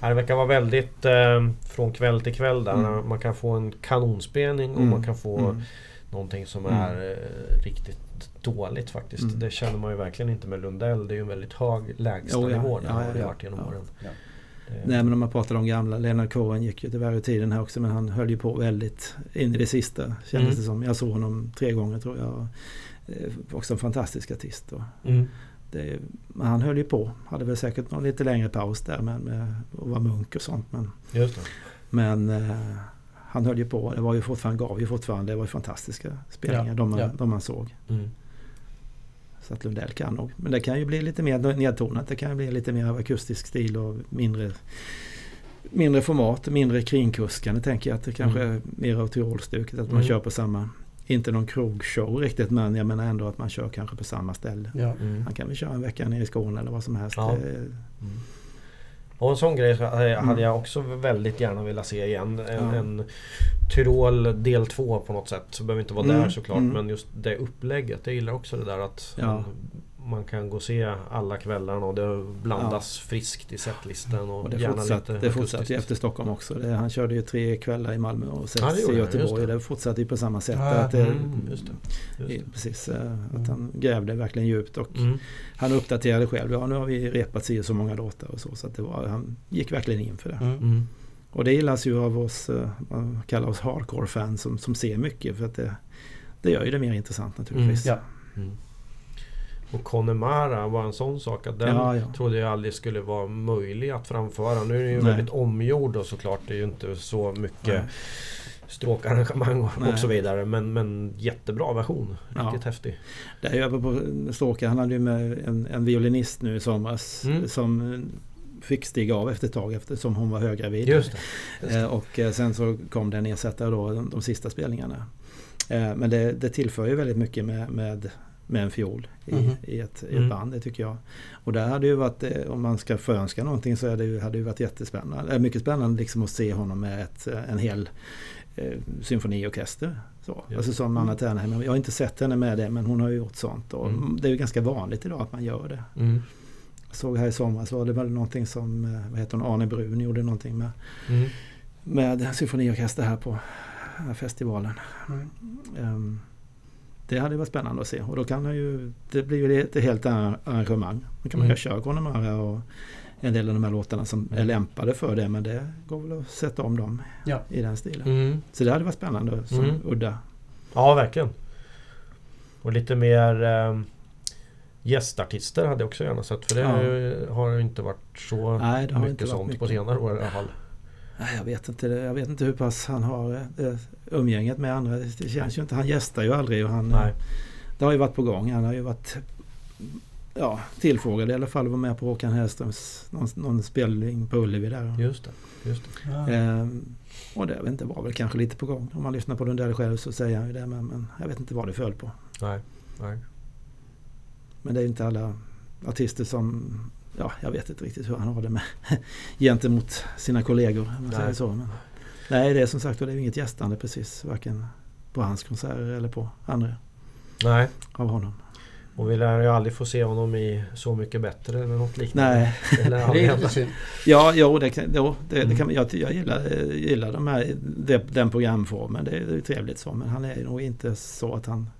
Ja, Det verkar vara väldigt eh, från kväll till kväll där. Mm. Man kan få en kanonspelning och Mm. man kan få Mm. någonting som Mm. är eh, riktigt dåligt faktiskt. Mm. Det känner man ju verkligen inte med Lundell. Det är ju en väldigt hög lägstanivå. ja. där Ja, det ja, varit genom ja. åren. Det- Nej men om man pratar om gamla, Leonard Cohen gick ju tyvärr ur tiden här också men han höll ju på väldigt in i det sista kändes Mm. det som. Jag såg honom tre gånger tror jag. Eh, Också en fantastisk artist. Mm. det, men han höll ju på. Hade väl säkert någon lite längre paus där med, med att vara munk och sånt. Men, men eh, han höll ju på. Det var ju fortfarande, gav ju fortfarande. Det var ju fantastiska spelningar Ja, de, man, ja. de man såg. Mm. Så att Lundell kan nog. Men det kan ju bli lite mer nedtonat. Det kan ju bli lite mer av akustisk stil och mindre Mindre format, mindre kringkuskande tänker jag att det kanske är mer av Tyrolstuket. Att man Mm. kör på samma Inte någon krogshow riktigt men jag menar ändå att man kör kanske på samma ställe. Ja. Mm. Man kan väl köra en vecka nere i Skåne eller vad som helst. Ja. Det-. Och en sån grej eh, hade Mm. jag också väldigt gärna velat se igen. En, Ja. en Tyrol del 2 på något sätt. Så behöver inte vara Mm, där såklart. mm. Men just det upplägget. Jag gillar också det där att Ja. Man, kan gå och se alla kvällarna och det blandas friskt i setlistan. Och, Och det gärna fortsatte, lite det fortsatte efter Stockholm också. Det, han körde ju tre kvällar i Malmö och sex Ja, i Göteborg. det. Det. fortsatte ju på samma sätt. Ja, att det, Mm, just det. Just. Precis, eh, att han grävde verkligen djupt och Mm. han uppdaterade själv. Ja, nu har vi repat si och så många låtar och så. Så att det var, han gick verkligen in för det. Mm. Mm. Och det gillas ju av oss, eh, man kallar oss hardcore-fans som, som ser mycket. För att det, det gör ju det mer intressant naturligtvis. Ja. Och Connemara var en sån sak att den Ja, ja. trodde jag aldrig skulle vara möjlig att framföra. Nu är den ju Nej. väldigt omgjord och såklart. Det är ju inte så mycket Nej. stråkarrangemang och, och så vidare. Men, men jättebra version. Ja. Riktigt häftig. Det är ju på Stråka, han hade ju med en, en violinist nu i somras. Mm. Som fick stiga av efter ett tag eftersom hon var höggravid. Just det. Just det. Eh, Och eh, sen så kom det en ersättare då de, de sista spelningarna. Eh, Men det, det tillför ju väldigt mycket med, med, med en fiol i, Mhm. i, ett, i ett Mm. band, det tycker jag. Och där hade ju varit, eh, om man ska förönska någonting så hade det ju, hade det ju varit jättespännande. eh, Mycket spännande liksom att se honom med ett, eh, en hel eh, symfoniorkester. Så. Ja. Alltså som Anna Ternheim. Jag har inte sett henne med det men hon har ju gjort sånt. Och Mm. Det är ju ganska vanligt idag att man gör det. Mm. Jag såg här i somras var det väl någonting som, vad heter hon, Arne Brun gjorde någonting med Mm. med symfoniorkester här på här festivalen. Mm. Ehm, det hade varit spännande att se och då kan man ju, det blir ju ett helt arrangemang. Då kan man Mm. köra Connemara och en del av de här låtarna som är lämpade för det men det går väl att sätta om dem Ja. i den stilen. Mm. Så det hade varit spännande som Mm. udda. Ja, verkligen. Och lite mer eh, gästartister hade jag också gärna sett. För det Ja. har- ju inte varit så Nej, det mycket sånt mycket. på senare år i alla fall. Jag vet inte, jag vet inte hur pass han har eh, umgänget med andra. Det känns ju inte, han gästar ju aldrig och han, Nej. Det har ju varit på gång. Han har ju varit ja, tillfrågad i alla fall att vara med på Håkan Hellströms någon, någon spelning på Ullevi där. Just det. Just det. Ja. Ehm, och det inte, var väl kanske lite på gång. Om man lyssnar på Lundell själv så säger han ju det. Men, men jag vet inte vad det föll på. Nej. Nej. Men det är inte alla artister som... Ja, jag vet inte riktigt hur han har det med gentemot sina kollegor. Nej. säger så. Men, nej, det är som sagt det är ju inget gästande precis. Varken på hans konserter eller på andra Nej. av honom. Och vi lär ju aldrig få se honom i Så mycket bättre eller något liknande. Nej, Det lär Det aldrig är. Ja, jo, det, kan- jo, det, Mm. det kan, man- jag, jag gillar, gillar de här, det, den programformen. Det, är- det är trevligt så. Men han är nog inte så att han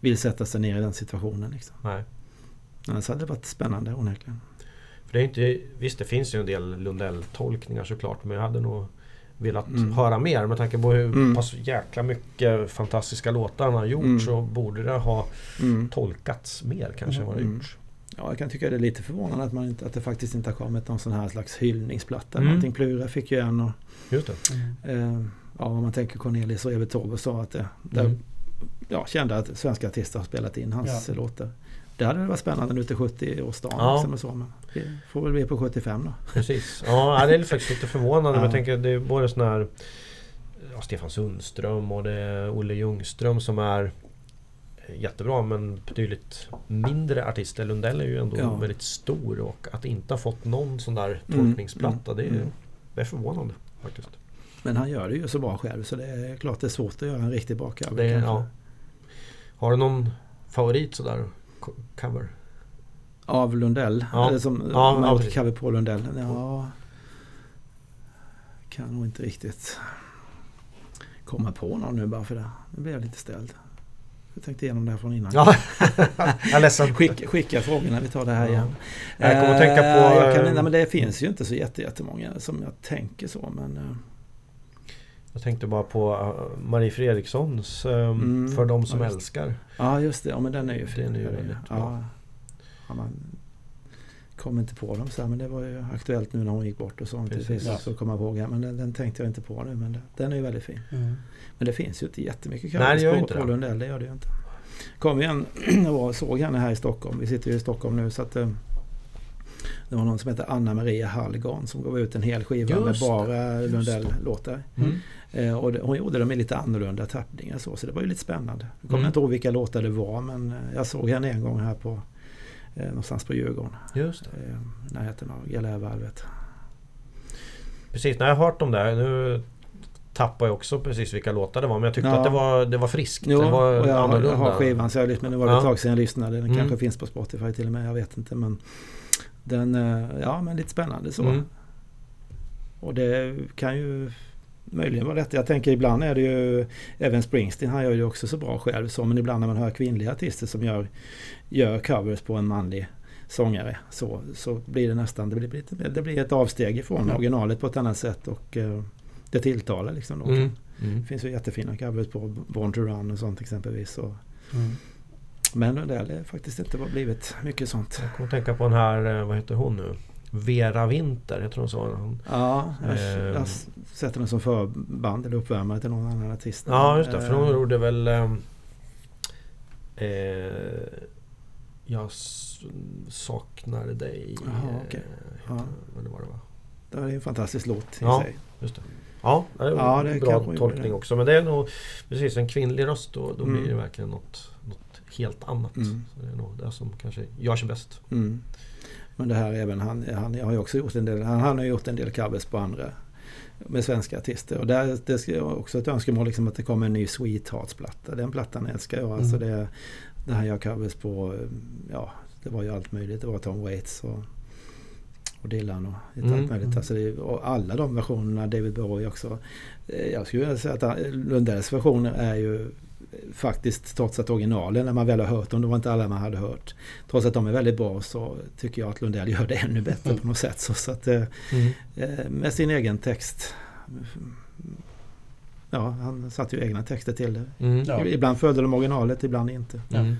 vill sätta sig ner i den situationen. Liksom. Nej. Annars hade det varit spännande onekligen. För det är inte, visst det finns ju en del Lundell-tolkningar såklart men jag hade nog velat Mm. höra mer. Med tanke på hur Mm. pass jäkla mycket fantastiska låtar han har gjort Mm. så borde det ha Mm. tolkats mer kanske än vad det Mm. gjorts. Ja, jag kan tycka det är lite förvånande att, man inte, att det faktiskt inte har kommit någon sån här slags hyllningsplatta. Mm. Någonting Plura fick ju en och Just det. eh, ja, om man tänker Cornelis och Evert Taube sa att det, där, Mm. ja, kände att svenska artister har spelat in hans Ja. låtar. Det hade varit spännande nu till 70-årsdagen. Ja. Liksom och så, men det får väl bli på 75 då. Precis. Ja, det är faktiskt lite förvånande. Ja. jag tänker det är både sån här ja, Stefan Sundström och det Olle Ljungström som är jättebra men betydligt mindre artister. Lundell är ju ändå Ja. väldigt stor och att inte ha fått någon sån där Mm, tolkningsplatta det, är, mm. det är förvånande faktiskt. Men han gör det ju så bra själv så det är klart det är svårt att göra en. Det, kanske. ja. Har du någon favorit sådär cover? Av Lundell? Ja. Eller som Ja, ja, ja, ja, precis. cover på Lundell? Ja, kan nog inte riktigt komma på någon nu bara för det. Nu blir jag lite ställd. Jag tänkte igenom det här från innan. Ja, jag är ledsen. Skicka, skicka frågorna, vi tar det här Ja. igen. Jag kommer att tänka på, Eh, Jag kan, eh, nej, men det finns ju inte så jätte, jättemånga som jag tänker så men... eh, Jag tänkte bara på uh, Marie Fredrikssons um, Mm, För de som ja, älskar. Ja just det, ja, men den är ju fin. Den är ju Ja, väldigt bra. ja. ja, man kom inte på dem så här, men det var ju aktuellt nu när hon gick bort och så. Inte Precis. precis, Ja. så komma ihåg. Men den, den tänkte jag inte på nu. Men det, den är ju väldigt fin. Mm. Men det finns ju inte jättemycket det ju på, det. Lundell. Det gör det ju inte. Kom igen och såg henne här i Stockholm. Vi sitter ju i Stockholm nu så att eh, det var någon som heter Anna Maria Hallgren som gav ut en hel skiva med Just det, bara Lundell-låtar. Mm. Eh, och det, hon gjorde dem i lite annorlunda tappningar så, så det var ju lite spännande. Jag kommer Mm. inte ihåg vilka låtar det var men eh, jag såg henne en gång här på eh, någonstans på Djurgården. Just det. Eh, närheten av Galärvarvet. Precis, när jag hört om det här, nu tappar jag också precis vilka låtar det var. Men jag tyckte Ja. att det var, det var friskt. Jo, det var och jag, har- annorlunda. jag har skivan så jag lyssnade, men nu var det Ja. ett tag sedan jag lyssnade. Den Mm. kanske finns på Spotify till och med, jag vet inte. Men den, eh, ja men lite spännande så. Mm. Och det kan ju möjligen vara rätt. Jag tänker ibland är det ju även Springsteen, han gör ju också så bra själv så. Men ibland när man hör kvinnliga artister som gör, gör covers på en manlig sångare så, så blir det nästan det blir, det blir ett avsteg ifrån Ja. originalet på ett annat sätt. Och eh, det tilltalar liksom. Då. Mm. Mm. Det finns ju jättefina covers på Born to Run och sånt exempelvis. Och, Mm. men det har faktiskt inte blivit mycket sånt. Jag kommer tänka på den här, eh, vad heter hon nu? Vera Winter, jag tror hon sa hon. Ja, jag, jag sätter den som förband eller uppvärmare till någon annan artist. Ja just det, för hon Eh, gjorde väl ehm, eh, Jag saknar dig. Jaha, eh, Ja. heter- Eller vad det var. Det är en fantastisk låt i Ja. sig. Just det. Ja, det är Ja, en det bra tolkning också. Men det är nog precis en kvinnlig röst då, då Mm. blir det verkligen något, något helt annat. Mm. Så det är nog det som kanske gör sig bäst. Mm. Men det här även han, han har ju också gjort en del, han, han har gjort en del covers på andra med svenska artister. Och där, det jag också ett önskemål liksom att det kommer en ny Sweethearts-platta. Den plattan älskar jag. Alltså Mm. det, det här jag covers på, ja det var ju allt möjligt. Det var Tom Waits och, och Dylan och lite Mm. allt möjligt. Alltså det, och alla de versionerna, David Bowie också. Eh, Jag skulle säga att Lundells versioner är ju faktiskt, trots att originalen när man väl har hört dem, det var inte alla man hade hört. Trots att de är väldigt bra så tycker jag att Lundell gör det ännu bättre Mm. på något sätt. Så, så att, eh, eh, med sin egen text. Ja, han satte ju egna texter till det. Mm. Ja. Ibland följde de originalet, ibland inte. Mm.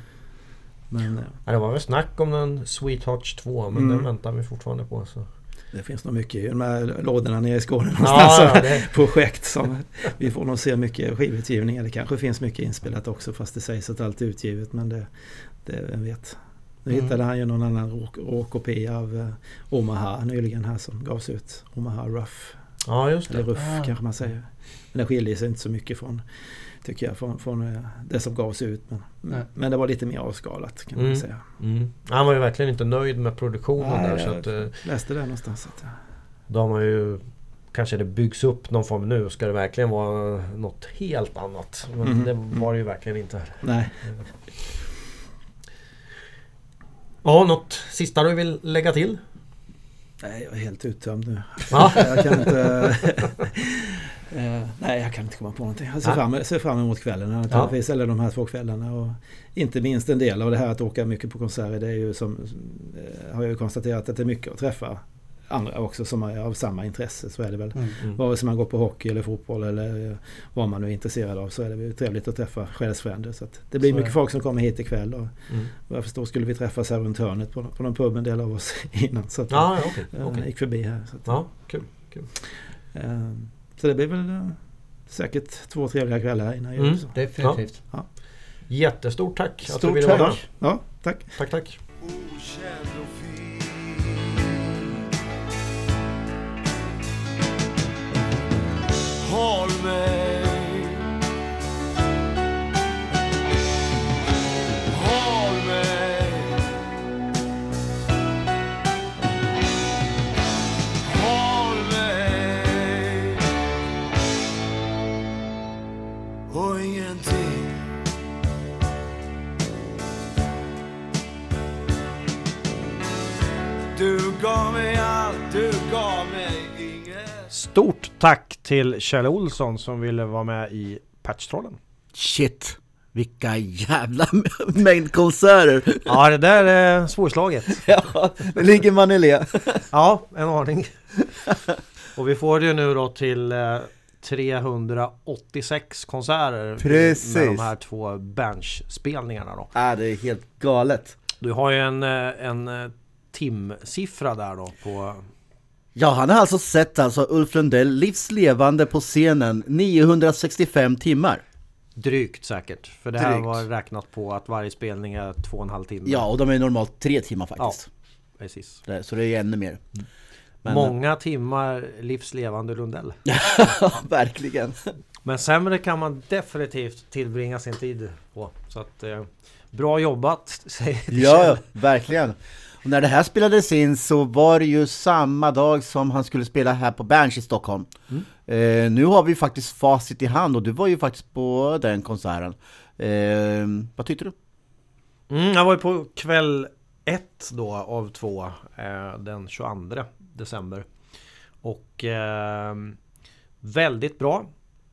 Men eh, Ja, det var väl snack om den Sweethearts 2 men Mm. den väntar vi fortfarande på. Så. Det finns nog mycket i de här lådorna nere i Skåne Ja, någonstans. ja, det, projekt som vi får nog se mycket skivutgivningar. Det kanske finns mycket inspelat också fast det sägs att allt är utgivet men det, det vem vet. Nu Mm. hittade han ju någon annan råk- råkopia av eh, Omaha nyligen här som gavs ut. Omaha Rough. ja just Eller det. Ruff Ah. kanske man säger. Men det skiljer sig inte så mycket från tycker jag från, från eh, det som gavs ut. Men, Nej. men det var lite mer avskalat kan man Mm. säga. Mm. Han var ju verkligen inte nöjd med produktionen Nej, där. Så jag- att, eh, Läste det någonstans. Att, eh, då har man ju Kanske det byggs upp någon form nu. Ska det verkligen vara något helt annat? Men Mhm. det var det ju verkligen inte. nej, Ja, något sista du vill lägga till? nej, jag är helt uttömd nu. Ja. Jag kan inte... Eh, nej, jag kan inte komma på någonting. Jag ser, Ja. fram, ser fram emot kvällen naturligtvis. Eller de här två kvällarna. Och inte minst en del av det här att åka mycket på konserter. Det är ju som... Eh, har jag ju konstaterat att det är mycket att träffa andra också som är av samma intresse så är det väl. Mm. Vare sig man går på hockey eller fotboll eller eh, vad man nu är intresserad av så är det väl trevligt att träffa själsfränder. Så att det blir Så mycket det. folk som kommer hit ikväll. Och Mm. vad jag förstår skulle vi träffas här runt hörnet på, på någon pub en del av oss innan. Så att, Ja, okej. eh, okej. gick förbi här. Så, att, Ja, kul. kul. eh, så det blir väl eh, säkert två trevliga kvällar här innan jul. Mm. Definitivt. Jättestort tack att du Stort ville tack. vara med. Ja, tack. Tack, tack. Håll mig gav mig allt, du gav mig inget Stort tack till Kjell Olsson som ville vara med i Patchtrollen. Shit, vilka jävla mängd konserter! Ja, det där är svårslaget. ja, det ligger man i le. Ja, en aning. Och vi får det ju nu då till eh, 386 konserter Precis. med de här två benchspelningarna då. Ja, det är helt galet. Du har ju en, eh, en eh, timsiffra där då på... Ja, han har alltså sett alltså Ulf Lundell livslevande på scenen 965 timmar. Drygt säkert. För det här Drygt. var räknat på att varje spelning är två och en halv timme. Ja, och de är normalt tre timmar faktiskt. precis. Det- Så det är ännu mer. Men- Många timmar livslevande Lundell. Ja, verkligen. Men sämre kan man definitivt tillbringa sin tid på. Så att eh, bra jobbat säger Ja, ja, verkligen. Och när det här spelades in så var det ju samma dag som han skulle spela här på Berns i Stockholm. Eh, nu har vi faktiskt facit i hand och du var ju faktiskt på den konserten. Eh, vad tyckte du? Mm, jag var ju på kväll ett då av två eh, den 22 december. Och eh, väldigt bra.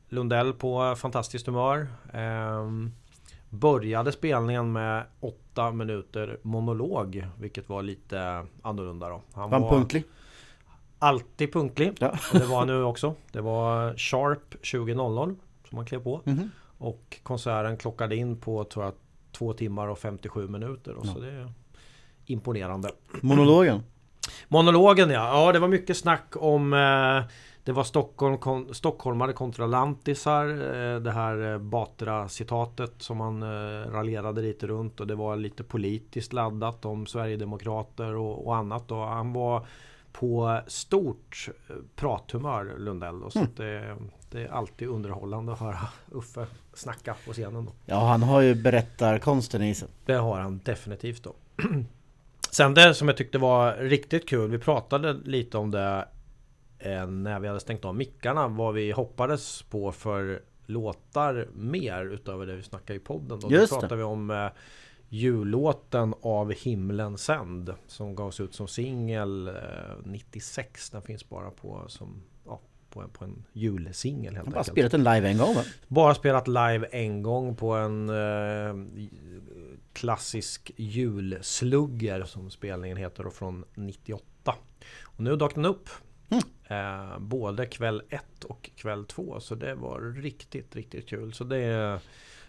Lundell på fantastiskt humör. Eh, började spelningen med åtta minuter monolog, vilket var lite annorlunda då. Han Var han punktlig? alltid punktlig. Ja. Det var nu också. Det var sharp 20.00 som han klev på. Mhm. Och konserten klockade in på tror jag, två timmar och 57 minuter. Och Så det är imponerande. Monologen? Monologen ja. Ja det var mycket snack om eh, Det var Stockholm, kon, stockholmare kontra lantisar. Eh, det här eh, Batra-citatet som han eh, raljerade lite runt. Och det var lite politiskt laddat om Sverigedemokrater och, och annat. Och han var på stort prathumör Lundell. Och så att det, det är alltid underhållande att höra Uffe snacka på scenen. Då. Ja, han har ju berättarkonsten i sig. Det har han definitivt då. Sen det som jag tyckte var riktigt kul, vi pratade lite om det när vi hade stängt av mickarna, vad vi hoppades på för låtar mer utöver det vi snackade i podden. Då, Just då pratade vi om eh, jullåten av Himlen sänd som gavs ut som singel eh, 96. Den finns bara på som ja, på en, på en julsingel helt bara enkelt. spelat en live en gång va? Bara spelat live en gång på en eh, klassisk julslugger som spelningen heter och från 98. Och nu dök den upp. Eh, både kväll 1 och kväll 2. Så det var riktigt, riktigt kul. Så det är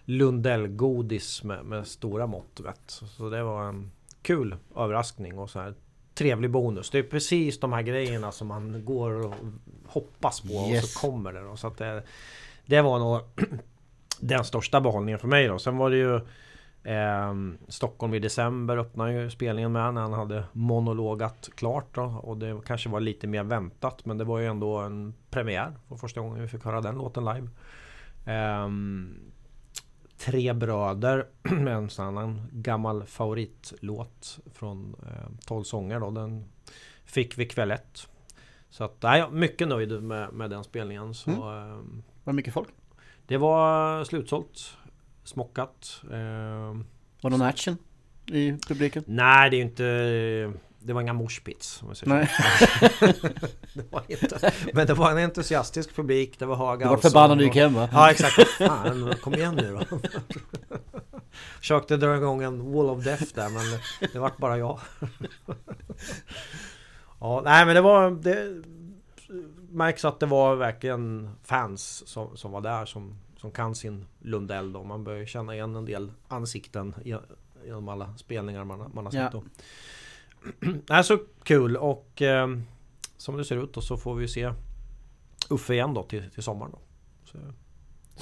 Lundellgodis med, med stora mått. Vet. Så det var en kul överraskning och så här trevlig bonus. Det är precis de här grejerna som man går och hoppas på och Yes. så kommer det. Då. Så att det, det var nog den största behållningen för mig då. Sen var det ju eh, Stockholm i december öppnade ju spelningen med när han hade monologat klart då. Och det kanske var lite mer väntat men det var ju ändå en premiär för första gången vi fick höra den låten live. Ehm, Tre bröder med en annan gammal favoritlåt från eh, 12 sånger då. Den fick vi kväll ett. Så att, nej, jag är mycket nöjd med, med den spelningen. Så, ehm, Var det mycket folk? det var slutsålt. Smockat. Eh, Var det någon action i publiken? nej, det är ju inte... Det var inga säger Nej. det var inte. Men det var en entusiastisk publik. Det var hög Du var förbannad du och- gick hem va? Ja exakt. Fan, kom igen nu då. Försökte dra igång en wall of death där men det vart bara jag. Ja, nej men det var... Det märks att det var verkligen fans som, som var där som, som kan sin Lundell då. Man börjar känna igen en del ansikten genom alla spelningar man, har- man har sett Ja. då. Nej, så kul och eh, som det ser ut då så får vi se Uffe igen då till, till sommaren. Då. Så,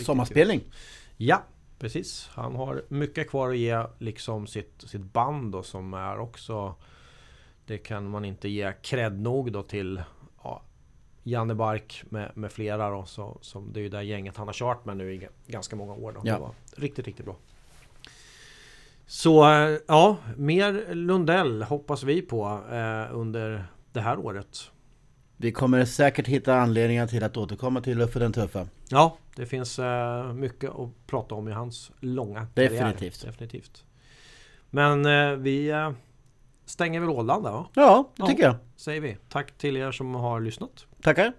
Sommarspelning. kul. Ja, precis. Han har mycket kvar att ge liksom sitt, sitt band då som är också Det kan man inte ge cred nog då till Janne Bark med, med flera då så, som Det är ju det gänget han har kört med nu i ga- ganska många år då. Ja. Det var riktigt, riktigt bra. Så eh, ja, mer Lundell hoppas vi på eh, under det här året. Vi kommer säkert hitta anledningar till att återkomma till Uffe den tuffa. Ja, det finns eh, mycket att prata om i hans långa Definitivt. karriär. Definitivt. Men eh, vi eh, stänger väl lådan där va? Ja, det Ja. tycker jag. Säger vi. Tack till er som har lyssnat. Пока.